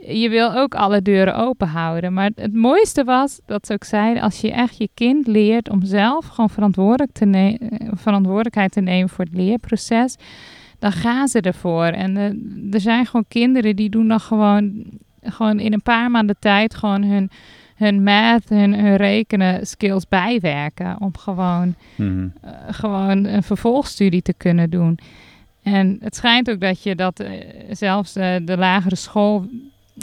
je wil ook alle deuren open houden. Maar het mooiste was dat ze ook zeiden: als je echt je kind leert om zelf gewoon verantwoordelijk te ne- eh, verantwoordelijkheid te nemen voor het leerproces, dan gaan ze ervoor. En eh, er zijn gewoon kinderen die doen dan gewoon, gewoon in een paar maanden tijd gewoon hun, hun math, hun, hun rekenen skills bijwerken. Om gewoon Mhm. eh, gewoon een vervolgstudie te kunnen doen. En het schijnt ook dat je dat zelfs de lagere school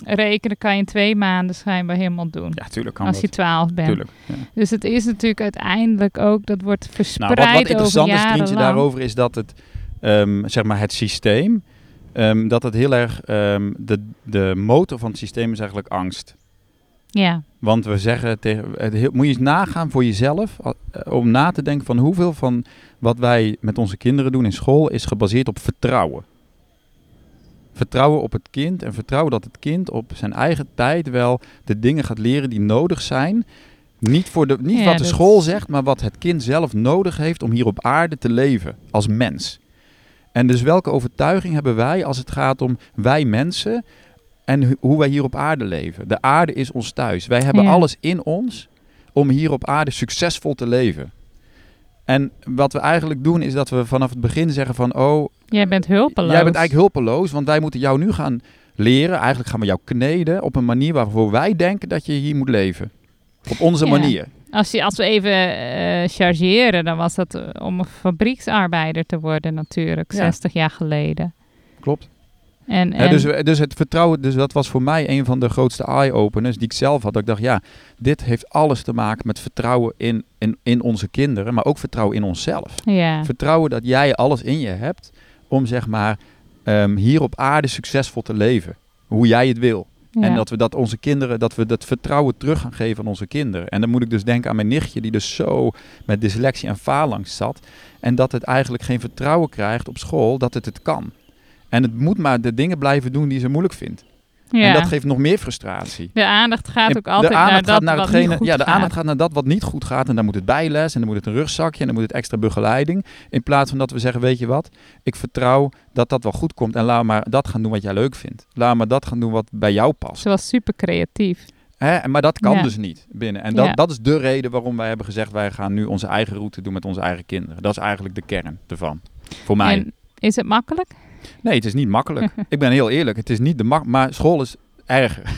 rekenen kan je in twee maanden schijnbaar helemaal doen. Ja, tuurlijk kan als dat. je twaalf bent. Tuurlijk. Ja. Dus het is natuurlijk uiteindelijk ook, dat wordt Nou, verspreid wat, wat interessant is, Trientje, daarover is dat het, ehm, zeg maar het systeem, ehm, dat het heel erg, ehm, de, de motor van het systeem is eigenlijk angst. Ja, Want we zeggen tegen, het heel- moet je eens nagaan voor jezelf, eh, om na te denken van hoeveel van wat wij met onze kinderen doen in school is gebaseerd op vertrouwen. Vertrouwen op het kind en vertrouwen dat het kind op zijn eigen tijd wel de dingen gaat leren die nodig zijn. Niet, voor de, niet Ja, wat de school zegt, maar wat het kind zelf nodig heeft om hier op aarde te leven als mens. En dus welke overtuiging hebben wij als het gaat om wij mensen en hoe wij hier op aarde leven? De aarde is ons thuis. Wij hebben Ja. alles in ons om hier op aarde succesvol te leven. En wat we eigenlijk doen is dat we vanaf het begin zeggen van... oh, jij bent hulpeloos. Jij bent eigenlijk hulpeloos, want wij moeten jou nu gaan leren. Eigenlijk gaan we jou kneden op een manier waarvoor wij denken dat je hier moet leven. Op onze Ja. manier. Als, je, als we even eh, chargeren, dan was dat om een fabrieksarbeider te worden natuurlijk, Ja. 60 jaar geleden. Klopt. En, Hè, en, dus, dus het vertrouwen, dus dat was voor mij een van de grootste eye-openers die ik zelf had. Dat ik dacht, ja, dit heeft alles te maken met vertrouwen in, in, in onze kinderen, maar ook vertrouwen in onszelf. ja. Vertrouwen dat jij alles in je hebt om zeg maar ehm, hier op aarde succesvol te leven. Hoe jij het wil. ja. En dat we dat onze kinderen, dat we dat vertrouwen terug gaan geven aan onze kinderen. En dan moet ik dus denken aan mijn nichtje, die dus zo met dyslexie en faalangst zat. En dat het eigenlijk geen vertrouwen krijgt op school dat het het kan. En het moet maar de dingen blijven doen die ze moeilijk vindt. Ja. En dat geeft nog meer frustratie. De aandacht gaat En ook altijd naar dat naar wat hetgene, niet goed ja, de gaat. aandacht gaat naar dat wat niet goed gaat. En dan moet het bijles en dan moet het een rugzakje en dan moet het extra begeleiding. In plaats van dat we zeggen, weet je wat, ik vertrouw dat dat wel goed komt. En laat maar dat gaan doen wat jij leuk vindt. Laat maar dat gaan doen wat bij jou past. Ze was super creatief. Hè? Maar dat kan Ja. dus niet binnen. En dat, Ja. dat is de reden waarom wij hebben gezegd, wij gaan nu onze eigen route doen met onze eigen kinderen. Dat is eigenlijk de kern ervan. Voor mij. En is het makkelijk? Nee, het is niet makkelijk. ik ben heel eerlijk. Het is niet de mak maar school is erger.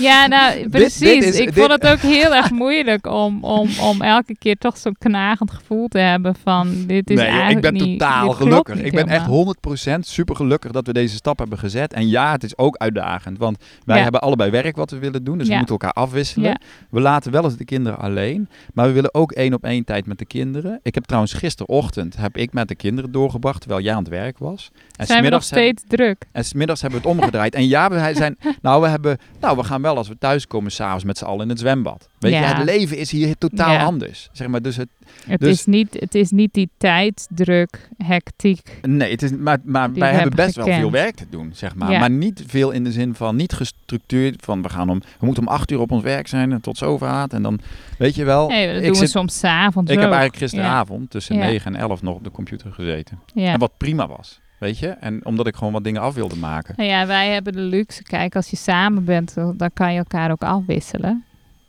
Ja, nou precies. dit is- ik dit- vond het ook heel erg moeilijk om, om, om elke keer toch zo'n knagend gevoel te hebben van dit is nee, eigenlijk ik ben niet, totaal gelukkig. Ik ben helemaal. echt 100% super gelukkig dat we deze stap hebben gezet. En ja, het is ook uitdagend. Want wij Ja. hebben allebei werk wat we willen doen. Dus we moeten elkaar afwisselen. Ja. We laten wel eens de kinderen alleen. Maar we willen ook één op één tijd met de kinderen. Ik heb trouwens gisterochtend heb ik met de kinderen doorgebracht terwijl jij aan het werk was. En Zijn we nog smiddags heb- steeds druk? En smiddags hebben we het omgedraaid. En ja, we zijn, nou, we hebben, nou, we gaan wel als we thuiskomen s'avonds met z'n allen in het zwembad. Weet je, het leven is hier totaal Ja. anders. Zeg maar, dus het, Het, Dus- is niet, het is niet die tijdsdruk, hectiek. nee, het is, maar, maar wij we hebben best wel veel werk te doen, zeg maar. Ja. Maar niet veel in de zin van, niet gestructureerd van, we gaan om, we moeten om acht uur op ons werk zijn en tot zo. En dan, weet je wel. Nee, dat doen we zit- soms 's avonds ik heb eigenlijk gisteravond tussen. 9 en 11 nog op de computer gezeten. Ja. En wat prima was, weet je. En omdat ik gewoon wat dingen af wilde maken. Nou ja, wij hebben de luxe. Kijk, als je samen bent, dan kan je elkaar ook afwisselen.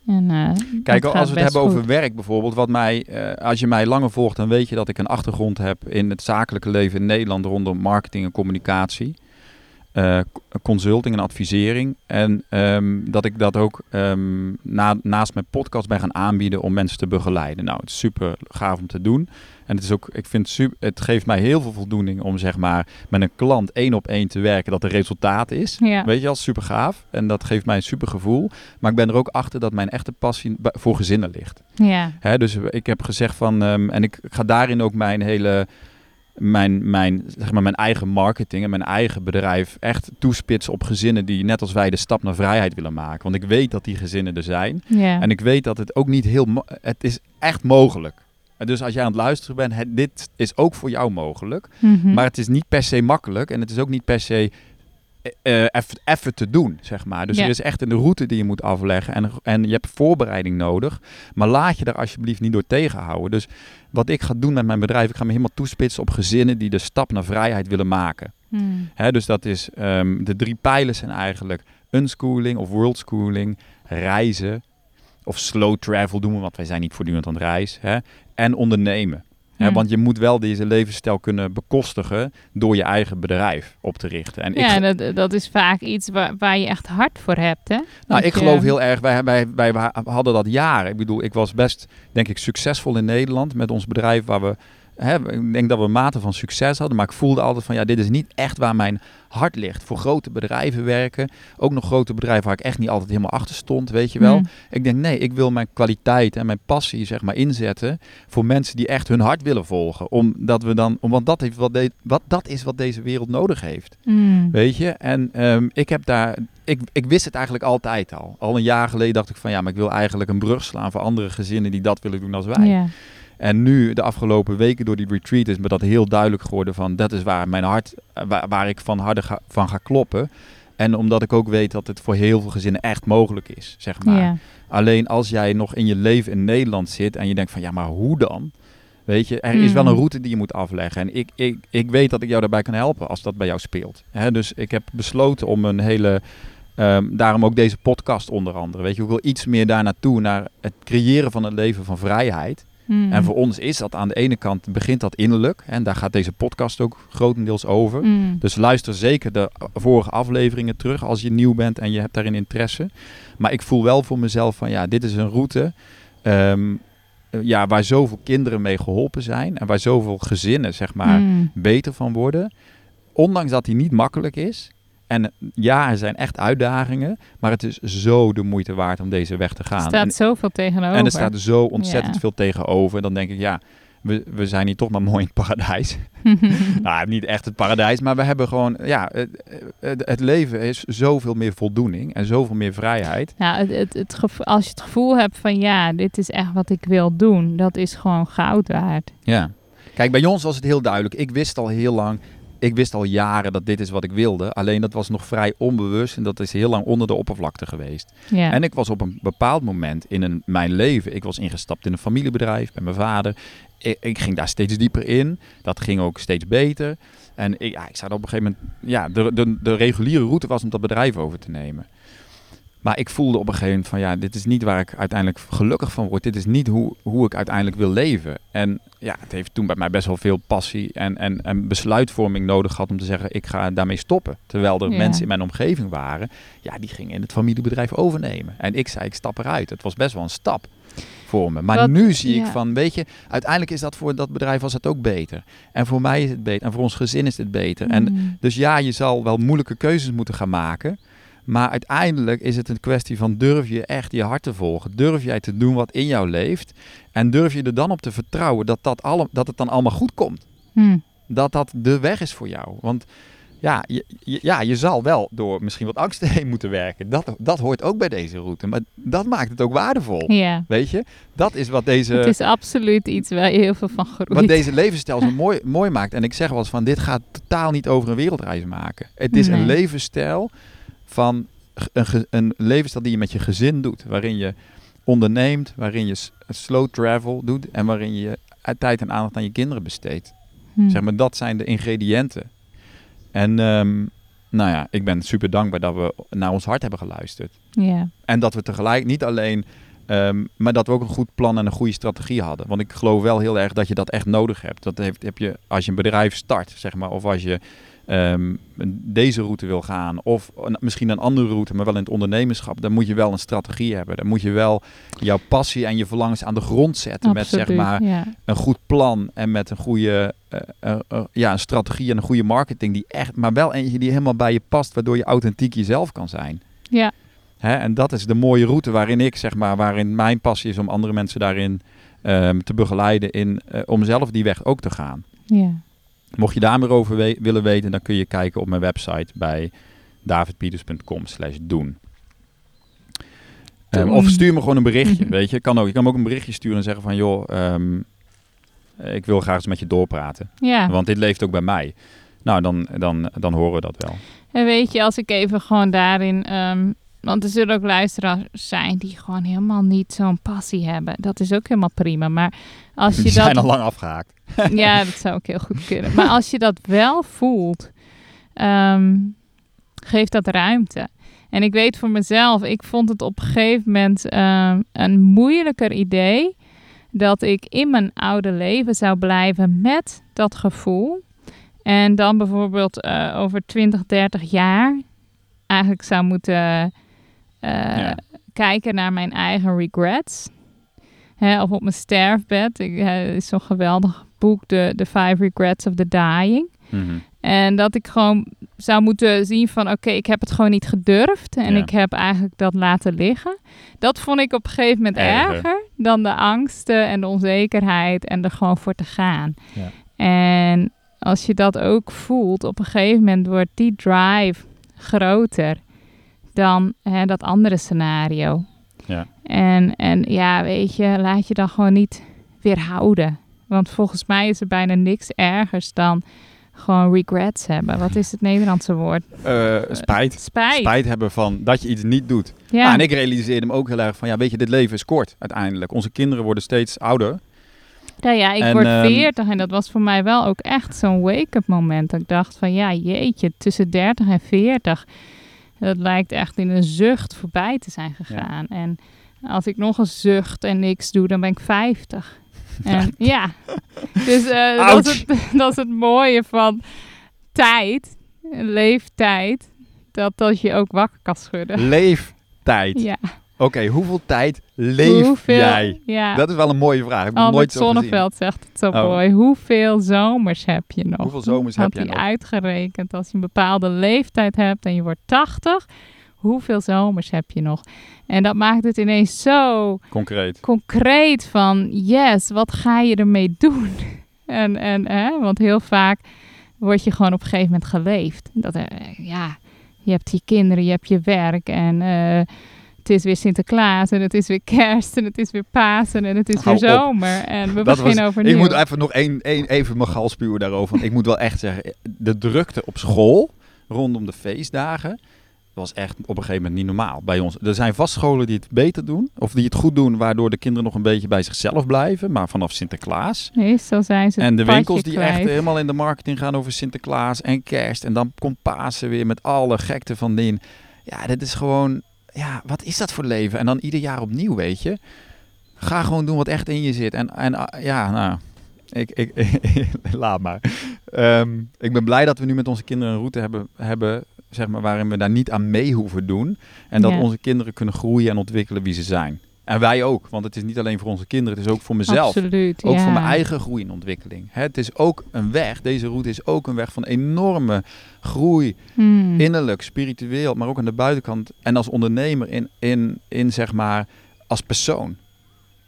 En, eh, Kijk, als we het hebben goed. over werk bijvoorbeeld, wat mij, eh, als je mij langer volgt, dan weet je dat ik een achtergrond heb in het zakelijke leven in Nederland rondom marketing en communicatie, eh, consulting en advisering. En ehm, dat ik dat ook ehm, na, naast mijn podcast ben gaan aanbieden om mensen te begeleiden. Nou, het is super gaaf om te doen. En het is ook, ik vind super, het geeft mij heel veel voldoening om zeg maar met een klant één op één te werken, dat er resultaat is. Ja. Weet je wel, super gaaf. En dat geeft mij een super gevoel. Maar ik ben er ook achter dat mijn echte passie voor gezinnen ligt. Ja. Hè, dus ik heb gezegd van, ehm, en ik ga daarin ook mijn hele, mijn, mijn, zeg maar mijn eigen marketing en mijn eigen bedrijf echt toespitsen op gezinnen die net als wij de stap naar vrijheid willen maken. Want ik weet dat die gezinnen er zijn. En ik weet dat het ook niet heel, het is echt mogelijk. En Dus als jij aan het luisteren bent, het, dit is ook voor jou mogelijk. Mhm. Maar het is niet per se makkelijk en het is ook niet per se eh, eff- even te doen, zeg maar. Dus er is echt een route die je moet afleggen en, en je hebt voorbereiding nodig. Maar laat je daar alsjeblieft niet door tegenhouden. Dus wat ik ga doen met mijn bedrijf, ik ga me helemaal toespitsen op gezinnen die de stap naar vrijheid willen maken. Hmm. Hè, dus dat is, ehm, de drie pijlers zijn eigenlijk unschooling of worldschooling, reizen of slow travel doen we, want wij zijn niet voortdurend aan het reizen. Hè, en ondernemen. Hè, Hmm. want je moet wel deze levensstijl kunnen bekostigen door je eigen bedrijf op te richten. En ik, Ja, dat, dat is vaak iets waar, waar je echt hard voor hebt, hè? nou, Dat ik je- geloof heel erg, wij, wij, wij hadden dat jaren. Ik bedoel, ik was best, denk ik, succesvol in Nederland met ons bedrijf waar we... Hè, ik denk dat we mate van succes hadden, maar ik voelde altijd van ja, dit is niet echt waar mijn hart ligt. Voor grote bedrijven werken, ook nog grote bedrijven waar ik echt niet altijd helemaal achter stond, weet je wel. Hmm. Ik denk, nee, ik wil mijn kwaliteit en mijn passie zeg maar inzetten voor mensen die echt hun hart willen volgen. Omdat we dan, om, want dat, heeft wat, de- wat, dat is wat deze wereld nodig heeft. Hmm. Weet je? En ehm, ik heb daar, ik, ik wist het eigenlijk altijd al. Al een jaar geleden dacht ik van ja, maar ik wil eigenlijk een brug slaan voor andere gezinnen die dat willen doen als wij. Ja. En nu, de afgelopen weken door die retreat, is me dat heel duidelijk geworden van dat is waar mijn hart, eh, waar, waar ik van harder ga, van ga kloppen. En omdat ik ook weet dat het voor heel veel gezinnen echt mogelijk is, zeg maar. Ja. Alleen als jij nog in je leven in Nederland zit en je denkt van ja, maar hoe dan? Weet je, er is wel Mhm. een route die je moet afleggen. En ik, ik, ik weet dat ik jou daarbij kan helpen als dat bij jou speelt. Hè, dus ik heb besloten om een hele. ehm, daarom ook deze podcast onder andere. Weet je, ik wil iets meer daar naartoe, naar het creëren van een leven van vrijheid. Hmm. En voor ons is dat aan de ene kant, begint dat innerlijk. En daar gaat deze podcast ook grotendeels over. Hmm. Dus luister zeker de vorige afleveringen terug als je nieuw bent en je hebt daarin interesse. Maar ik voel wel voor mezelf van ja, dit is een route ehm, eh, ja, waar zoveel kinderen mee geholpen zijn. En waar zoveel gezinnen zeg maar Hmm. beter van worden. Ondanks dat die niet makkelijk is. En ja, er zijn echt uitdagingen. Maar het is zo de moeite waard om deze weg te Er gaan. staat En- zoveel tegenover. en er staat zo ontzettend Ja. veel tegenover. En dan denk ik, ja, we, we zijn hier toch maar mooi in het paradijs. nou, niet echt het paradijs, maar we hebben gewoon, ja, het, het, leven is zoveel meer voldoening en zoveel meer vrijheid. Ja, het, het, als je het gevoel hebt van ja, dit is echt wat ik wil doen, dat is gewoon goud waard. Ja. Kijk, bij ons was het heel duidelijk. Ik wist al heel lang, ik wist al jaren dat dit is wat ik wilde. Alleen dat was nog vrij onbewust en dat is heel lang onder de oppervlakte geweest. Ja. En ik was op een bepaald moment in een, mijn leven, ik was ingestapt in een familiebedrijf bij mijn vader. Ik, ik ging daar steeds dieper in. Dat ging ook steeds beter. En ik, ja, ik zat op een gegeven moment, ja, de, de, de reguliere route was om dat bedrijf over te nemen. Maar ik voelde op een gegeven moment van ja, dit is niet waar ik uiteindelijk gelukkig van word. Dit is niet hoe, hoe ik uiteindelijk wil leven. En ja, het heeft toen bij mij best wel veel passie en, en, en besluitvorming nodig gehad om te zeggen, ik ga daarmee stoppen. Terwijl er Ja. mensen in mijn omgeving waren, ja, die gingen het familiebedrijf overnemen. En ik zei, ik stap eruit. Het was best wel een stap voor me. Maar Wat- nu zie ik van, weet je, uiteindelijk is dat voor dat bedrijf was het ook beter. En voor mij is het beter. En voor ons gezin is het beter. En Mm. dus ja, je zal wel moeilijke keuzes moeten gaan maken. Maar uiteindelijk is het een kwestie van durf je echt je hart te volgen. Durf jij te doen wat in jou leeft. En durf je er dan op te vertrouwen dat, dat, alle, dat het dan allemaal goed komt. Hm. Dat dat de weg is voor jou. Want ja, je, je- ja, je zal wel door misschien wat angsten heen moeten werken. Dat, dat hoort ook bij deze route. Maar dat maakt het ook waardevol. Ja, Weet je? Dat is wat deze... het is absoluut iets waar je heel veel van groeit. Wat deze levensstijl zo mooi, mooi maakt. En ik zeg wel eens van, dit gaat totaal niet over een wereldreis maken. Het is Nee. een levensstijl van een, een levensstijl die je met je gezin doet. Waarin je onderneemt, waarin je slow travel doet en waarin je tijd en aandacht aan je kinderen besteedt. Hm. Zeg maar, dat zijn de ingrediënten. En ehm, nou ja, ik ben super dankbaar dat we naar ons hart hebben geluisterd. En dat we tegelijk niet alleen, ehm, maar dat we ook een goed plan en een goede strategie hadden. Want ik geloof wel heel erg dat je dat echt nodig hebt. Dat heeft, heb je als je een bedrijf start, zeg maar, of als je ehm, deze route wil gaan, of een- misschien een andere route, maar wel in het ondernemerschap, dan moet je wel een strategie hebben. Dan moet je wel jouw passie en je verlangens aan de grond zetten met zeg maar ja. een goed plan en met een goede eh, eh, eh, ja, een strategie en een goede marketing die echt, maar wel eentje die helemaal bij je past, waardoor je authentiek jezelf kan zijn. ja, Hè, en dat is de mooie route waarin ik, zeg maar, waarin mijn passie is om andere mensen daarin ehm, te begeleiden, in, om zelf die weg ook te gaan. ja. Mocht je daar meer over we- willen weten, dan kun je kijken op mijn website bij davidpieters.com slash doen. Ehm, of stuur me gewoon een berichtje, weet je. Kan ook. Je kan me ook een berichtje sturen en zeggen van, joh, ehm, eh, ik wil graag eens met je doorpraten. ja. Want dit leeft ook bij mij. Nou, dan, dan, dan horen we dat wel. En weet je, als ik even gewoon daarin... ehm, want er zullen ook luisteraars zijn die gewoon helemaal niet zo'n passie hebben. Dat is ook helemaal prima. Maar als je Die dat... zijn al lang afgehaakt. Ja, dat zou ook heel goed kunnen. Maar als je dat wel voelt, ehm, geef dat ruimte. En ik weet voor mezelf, ik vond het op een gegeven moment ehm, een moeilijker idee dat ik in mijn oude leven zou blijven met dat gevoel. En dan bijvoorbeeld eh, over 20, 30 jaar eigenlijk zou moeten eh, Ja. kijken naar mijn eigen regrets. Hè, of op mijn sterfbed. Ik, er is zo'n geweldig boek, de The Five Regrets of the Dying. Mhm. En dat ik gewoon zou moeten zien van... oké, ik heb het gewoon niet gedurfd. En Ja. ik heb eigenlijk dat laten liggen. Dat vond ik op een gegeven moment Erger. erger... dan de angsten en de onzekerheid en er gewoon voor te gaan. Ja. En als je dat ook voelt... op een gegeven moment wordt die drive groter... dan hè, dat andere scenario. Ja. En, en ja, weet je, laat je dan gewoon niet weerhouden. Want volgens mij is er bijna niks ergers dan gewoon regrets hebben. Wat is het Nederlandse woord? Eh, spijt. Spijt. Spijt hebben van dat je iets niet doet. Ja, Nou, en ik realiseerde me ook heel erg van, ja, weet je, dit leven is kort uiteindelijk. Onze kinderen worden steeds ouder. nou ja, ik En, word ehm, 40 en dat was voor mij wel ook echt zo'n wake-up moment. Dat ik dacht van, ja, jeetje, tussen 30 en 40. Dat lijkt echt in een zucht voorbij te zijn gegaan. En als ik nog een zucht en niks doe, dan ben ik 50. En ja, dus eh, dat, is het, dat is het mooie van tijd, leeftijd, dat dat je ook wakker kan schudden. Leeftijd. Ja, Oké, hoeveel tijd leef hoeveel, jij? Ja, Dat is wel een mooie vraag. Ik Albert nooit zo gezien. Zonneveld zegt het zo Oh. mooi. Hoeveel zomers heb je nog? Hoeveel zomers Had heb hij nog? uitgerekend als je een bepaalde leeftijd hebt en je wordt 80. Hoeveel zomers heb je nog? En dat maakt het ineens zo Concreet. concreet van yes, wat ga je ermee doen? En, en hè, want heel vaak word je gewoon op een gegeven moment geleefd. Dat, eh, ja, je hebt je kinderen, je hebt je werk en eh, het is weer Sinterklaas en het is weer kerst en het is weer Pasen en het is Hou weer op. zomer en we Dat beginnen overnieuw. Ik moet even nog één, één, even mijn gal spuwen daarover. Want ik moet wel echt zeggen, de drukte op school rondom de feestdagen was echt op een gegeven moment niet normaal bij ons. Er zijn vast scholen die het beter doen, of die het goed doen, waardoor de kinderen nog een beetje bij zichzelf blijven, maar vanaf Sinterklaas. Meestal zijn ze En de winkels die kwijt. echt helemaal in de marketing gaan over Sinterklaas en kerst. En dan komt Pasen weer met alle gekte van dien. Ja, dit is gewoon... ja, wat is dat voor leven? En dan ieder jaar opnieuw, weet je. Ga gewoon doen wat echt in je zit. En, en ah, ja, nou, ik, ik, laat maar. Ehm, ik ben blij dat we nu met onze kinderen een route hebben, hebben zeg maar, waarin we daar niet aan mee hoeven doen. En dat Ja. onze kinderen kunnen groeien en ontwikkelen wie ze zijn. En wij ook, want het is niet alleen voor onze kinderen, het is ook voor mezelf. Absoluut. Ook ja. voor mijn eigen groei en ontwikkeling. Het is ook een weg, deze route is ook een weg van enorme groei, Hmm. innerlijk, spiritueel, maar ook aan de buitenkant. En als ondernemer in, in, in zeg maar, als persoon.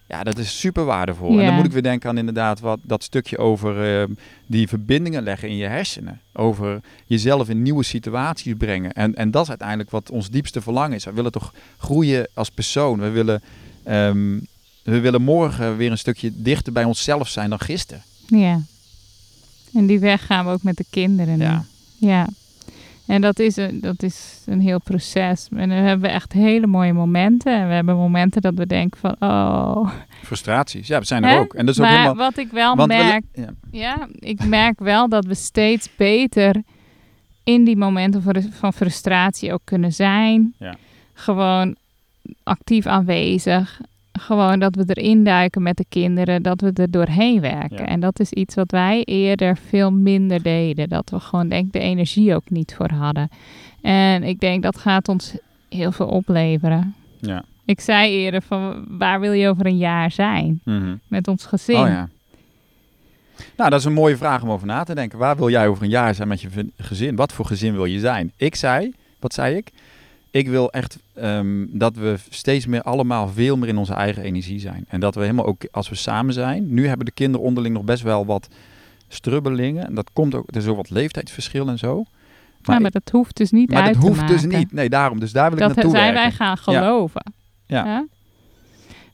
Ja, dat is super waardevol. En dan moet ik weer denken aan inderdaad wat, dat stukje over eh, die verbindingen leggen in je hersenen. Over jezelf in nieuwe situaties brengen. En, en dat is uiteindelijk wat ons diepste verlangen is. We willen toch groeien als persoon. We willen, ehm, we willen morgen weer een stukje dichter bij onszelf zijn dan gisteren. Ja. En die weg gaan we ook met de kinderen nu. Ja. Ja. En dat is, een, dat is een heel proces. En dan hebben we echt hele mooie momenten. En we hebben momenten dat we denken van, oh. Frustraties, ja, we zijn er Hè? ook. En dat is ook maar helemaal... wat ik wel want we- merk, ja. ja, ik merk wel dat we steeds beter in die momenten van- van frustratie ook kunnen zijn. Ja. Gewoon actief aanwezig. Gewoon dat we erin duiken met de kinderen, dat we er doorheen werken. Ja. En dat is iets wat wij eerder veel minder deden. Dat we gewoon denk ik de energie ook niet voor hadden. En ik denk dat gaat ons heel veel opleveren. Ja. Ik zei eerder van waar wil je over een jaar zijn Mhm. met ons gezin? Oh ja. Nou, dat is een mooie vraag om over na te denken. Waar wil jij over een jaar zijn met je gezin? Wat voor gezin wil je zijn? Ik zei, wat zei ik? Ik wil echt ehm, dat we steeds meer allemaal veel meer in onze eigen energie zijn. En dat we helemaal ook als we samen zijn. Nu hebben de kinderen onderling nog best wel wat strubbelingen. En dat komt ook, er is ook wat leeftijdsverschil en zo. Maar, ik- maar dat hoeft dus niet maar uit dat te hoeft dus niet. Nee, daarom. Dus daar wil ik Dat naartoe zijn werken. wij gaan geloven. Ja. Ja?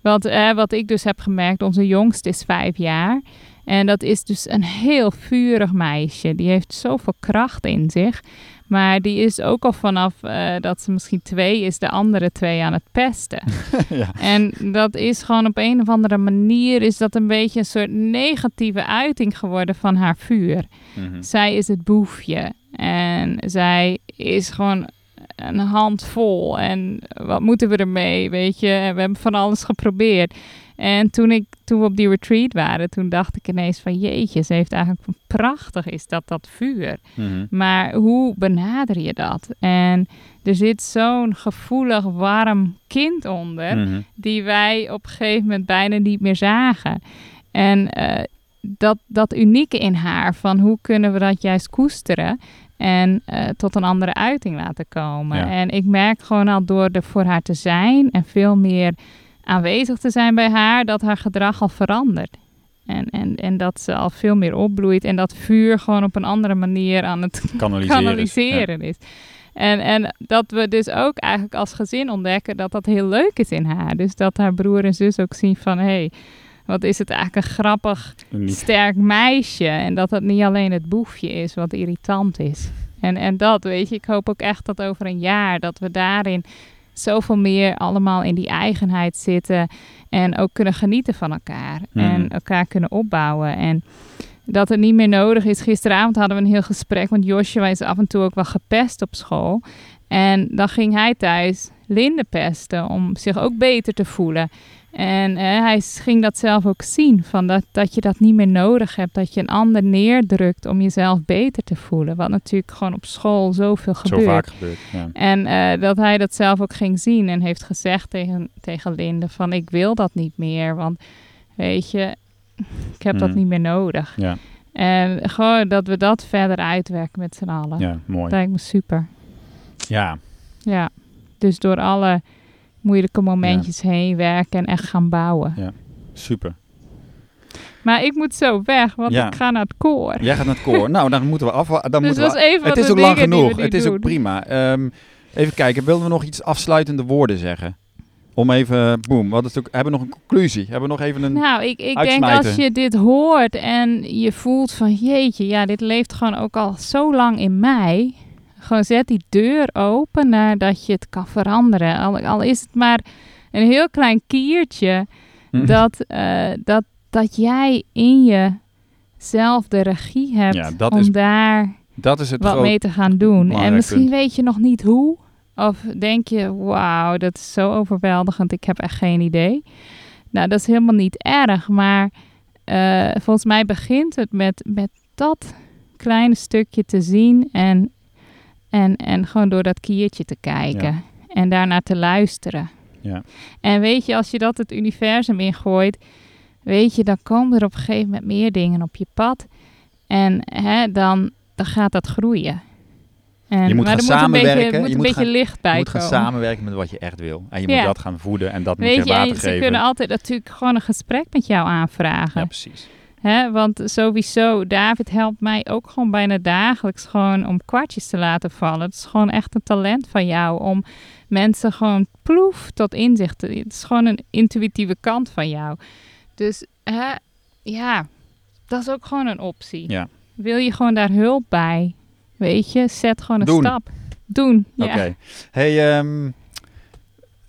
Want eh, wat ik dus heb gemerkt, onze jongste is vijf jaar. En dat is dus een heel vurig meisje. Die heeft zoveel kracht in zich. Maar die is ook al vanaf eh, dat ze misschien twee is, de andere twee aan het pesten. ja. En dat is gewoon op een of andere manier, is dat een beetje een soort negatieve uiting geworden van haar vuur. Mhm. Zij is het boefje. En zij is gewoon een handvol. En wat moeten we ermee, weet je? En we hebben van alles geprobeerd. En toen, ik, toen we op die retreat waren, toen dacht ik ineens van... Jeetje, ze heeft eigenlijk... Prachtig is dat, dat vuur. Mhm. Maar hoe benader je dat? En er zit zo'n gevoelig, warm kind onder Mhm. die wij op een gegeven moment bijna niet meer zagen. En eh, dat, dat unieke in haar, van hoe kunnen we dat juist koesteren en eh, tot een andere uiting laten komen. Ja. En ik merk gewoon al door er voor haar te zijn en veel meer aanwezig te zijn bij haar, dat haar gedrag al verandert. En, en, en dat ze al veel meer opbloeit en dat vuur gewoon op een andere manier aan het Kanaliseren. kanaliseren is. En, en dat we dus ook eigenlijk als gezin ontdekken dat dat heel leuk is in haar. Dus dat haar broer en zus ook zien van... hé, hey, wat is het eigenlijk een grappig, sterk meisje. En dat dat niet alleen het boefje is wat irritant is. En, en dat, weet je, ik hoop ook echt dat over een jaar... dat we daarin zoveel meer allemaal in die eigenheid zitten... en ook kunnen genieten van elkaar. Mhm. En elkaar kunnen opbouwen. En dat het niet meer nodig is. Gisteravond hadden we een heel gesprek, want Joshua is af en toe ook wel gepest op school. En dan ging hij thuis Linde pesten om zich ook beter te voelen. En eh, hij ging dat zelf ook zien, van dat, dat je dat niet meer nodig hebt. Dat je een ander neerdrukt om jezelf beter te voelen. Wat natuurlijk gewoon op school zoveel Zo gebeurt. vaak gebeurt. Ja. En eh, dat hij dat zelf ook ging zien en heeft gezegd tegen, tegen Linde van ik wil dat niet meer. Want weet je, ik heb dat Mhm. niet meer nodig. Ja. En gewoon dat we dat verder uitwerken met z'n allen. ja, mooi. Dat lijkt me super. Ja, Ja, dus door alle moeilijke momentjes heen werken en echt gaan bouwen. super. Maar ik moet zo weg, want Ja. ik ga naar het koor. Jij gaat naar het koor. nou, dan moeten we af. Dan dus moeten we even het is ook lang genoeg. Het is ook prima. Ehm, even kijken, willen we nog iets afsluitende woorden zeggen? Om even, boem, wat is ook, hebben we nog een conclusie? Hebben we nog even een... Nou, ik, ik denk als je dit hoort en je voelt van jeetje, ja, dit leeft gewoon ook al zo lang in mij. Gewoon zet die deur open naar dat je het kan veranderen. Al, al is het maar een heel klein kiertje Hm. dat, eh, dat, dat jij in jezelf de regie hebt Ja, dat om is daar Dat is het wat mee te gaan doen. En misschien punt. weet je nog niet hoe. Of denk je, wauw, dat is zo overweldigend, ik heb echt geen idee. Nou, dat is helemaal niet erg, maar eh, volgens mij begint het met, met dat kleine stukje te zien en, en, en gewoon door dat kiertje te kijken en daarnaar te luisteren. Ja. En weet je, als je dat het universum ingooit, weet je, dan komen er op een gegeven moment meer dingen op je pad. En hè, dan, dan gaat dat groeien. En, Je moet maar gaan er moet een beetje, samenwerken, moet je een moet beetje gaan- licht bij Je moet gaan komen. samenwerken met wat je echt wil. En je Ja. moet dat gaan voeden en dat moet Weet je en water ze geven. kunnen altijd natuurlijk gewoon een gesprek met jou aanvragen. Ja, precies. Hè? Want sowieso, David helpt mij ook gewoon bijna dagelijks gewoon om kwartjes te laten vallen. Het is gewoon echt een talent van jou om mensen gewoon ploef tot inzicht te... Het is gewoon een intuïtieve kant van jou. Dus hè, ja, dat is ook gewoon een optie. Ja. Wil je gewoon daar hulp bij? Weet je, zet gewoon een Doen. stap. Doen. Ja. Oké. Hey, ehm,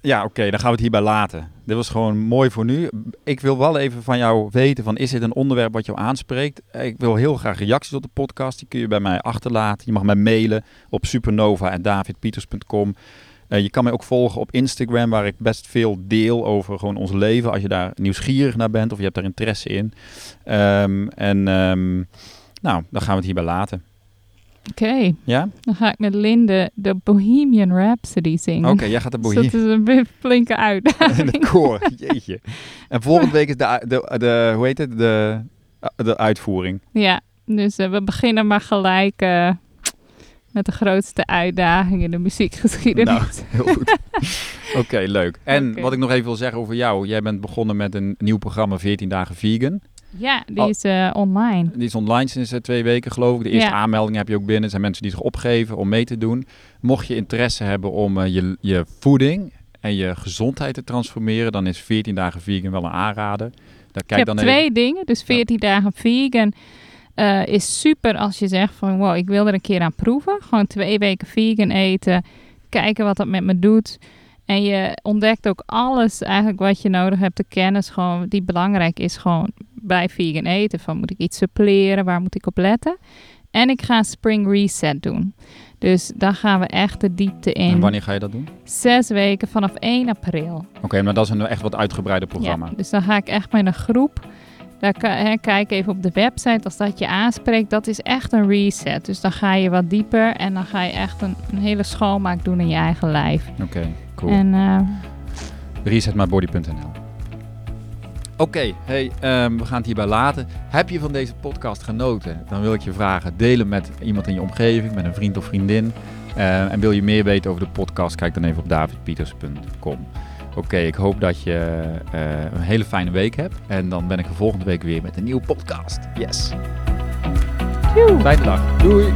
ja, oké, dan gaan we het hierbij laten. Dit was gewoon mooi voor nu. Ik wil wel even van jou weten, van, is dit een onderwerp wat jou aanspreekt? Ik wil heel graag reacties op de podcast. Die kun je bij mij achterlaten. Je mag mij mailen op supernova.davidpieters.com. Eh, je kan mij ook volgen op Instagram, waar ik best veel deel over gewoon ons leven. Als je daar nieuwsgierig naar bent of je hebt daar interesse in. Ehm, en ehm, nou, dan gaan we het hierbij laten. Oké, Ja? dan ga ik met Linde de Bohemian Rhapsody zingen. Oké, jij gaat de Dus boeien. dat is een flinke In uitdaging. de koor, jeetje. En volgende week is de, de, de hoe heet het, de, de uitvoering. Ja, dus eh, we beginnen maar gelijk eh, met de grootste uitdaging in de muziekgeschiedenis. Nou, heel goed. Oké, leuk. En wat ik nog even wil zeggen over jou. Jij bent begonnen met een nieuw programma 14 dagen vegan. Ja, die Oh. is eh, online. Die is online sinds eh, twee weken geloof ik. De eerste Ja. aanmeldingen heb je ook binnen. Er zijn mensen die zich opgeven om mee te doen. Mocht je interesse hebben om eh, je, je voeding en je gezondheid te transformeren, dan is 14 dagen vegan wel een aanrader. Daar Ik kijk heb dan twee even. dingen. Dus 14 dagen vegan is super als je zegt van wow, ik wil er een keer aan proeven. Gewoon twee weken vegan eten. Kijken wat dat met me doet. En je ontdekt ook alles eigenlijk wat je nodig hebt. De kennis gewoon die belangrijk is gewoon bij vegan eten. Van moet ik iets suppleren? Waar moet ik op letten? En ik ga een spring reset doen. Dus dan gaan we echt de diepte in. En wanneer ga je dat doen? Zes weken vanaf 1 april. Oké, maar dat is een echt wat uitgebreider programma. Ja, dus dan ga ik echt met een groep. Daar hè, kijk even op de website als dat je aanspreekt. Dat is echt een reset. Dus dan ga je wat dieper en dan ga je echt een, een hele schoonmaak doen in je eigen lijf. Oké, cool. En eh, resetmybody.nl. Oké, hey, ehm, we gaan het hierbij laten. Heb je van deze podcast genoten? Dan wil ik je vragen, delen met iemand in je omgeving, met een vriend of vriendin. Eh, en wil je meer weten over de podcast, kijk dan even op davidpieters.com. Oké, ik hoop dat je eh, een hele fijne week hebt. En dan ben ik er volgende week weer met een nieuwe podcast. Yes. Fijne dag. Doei.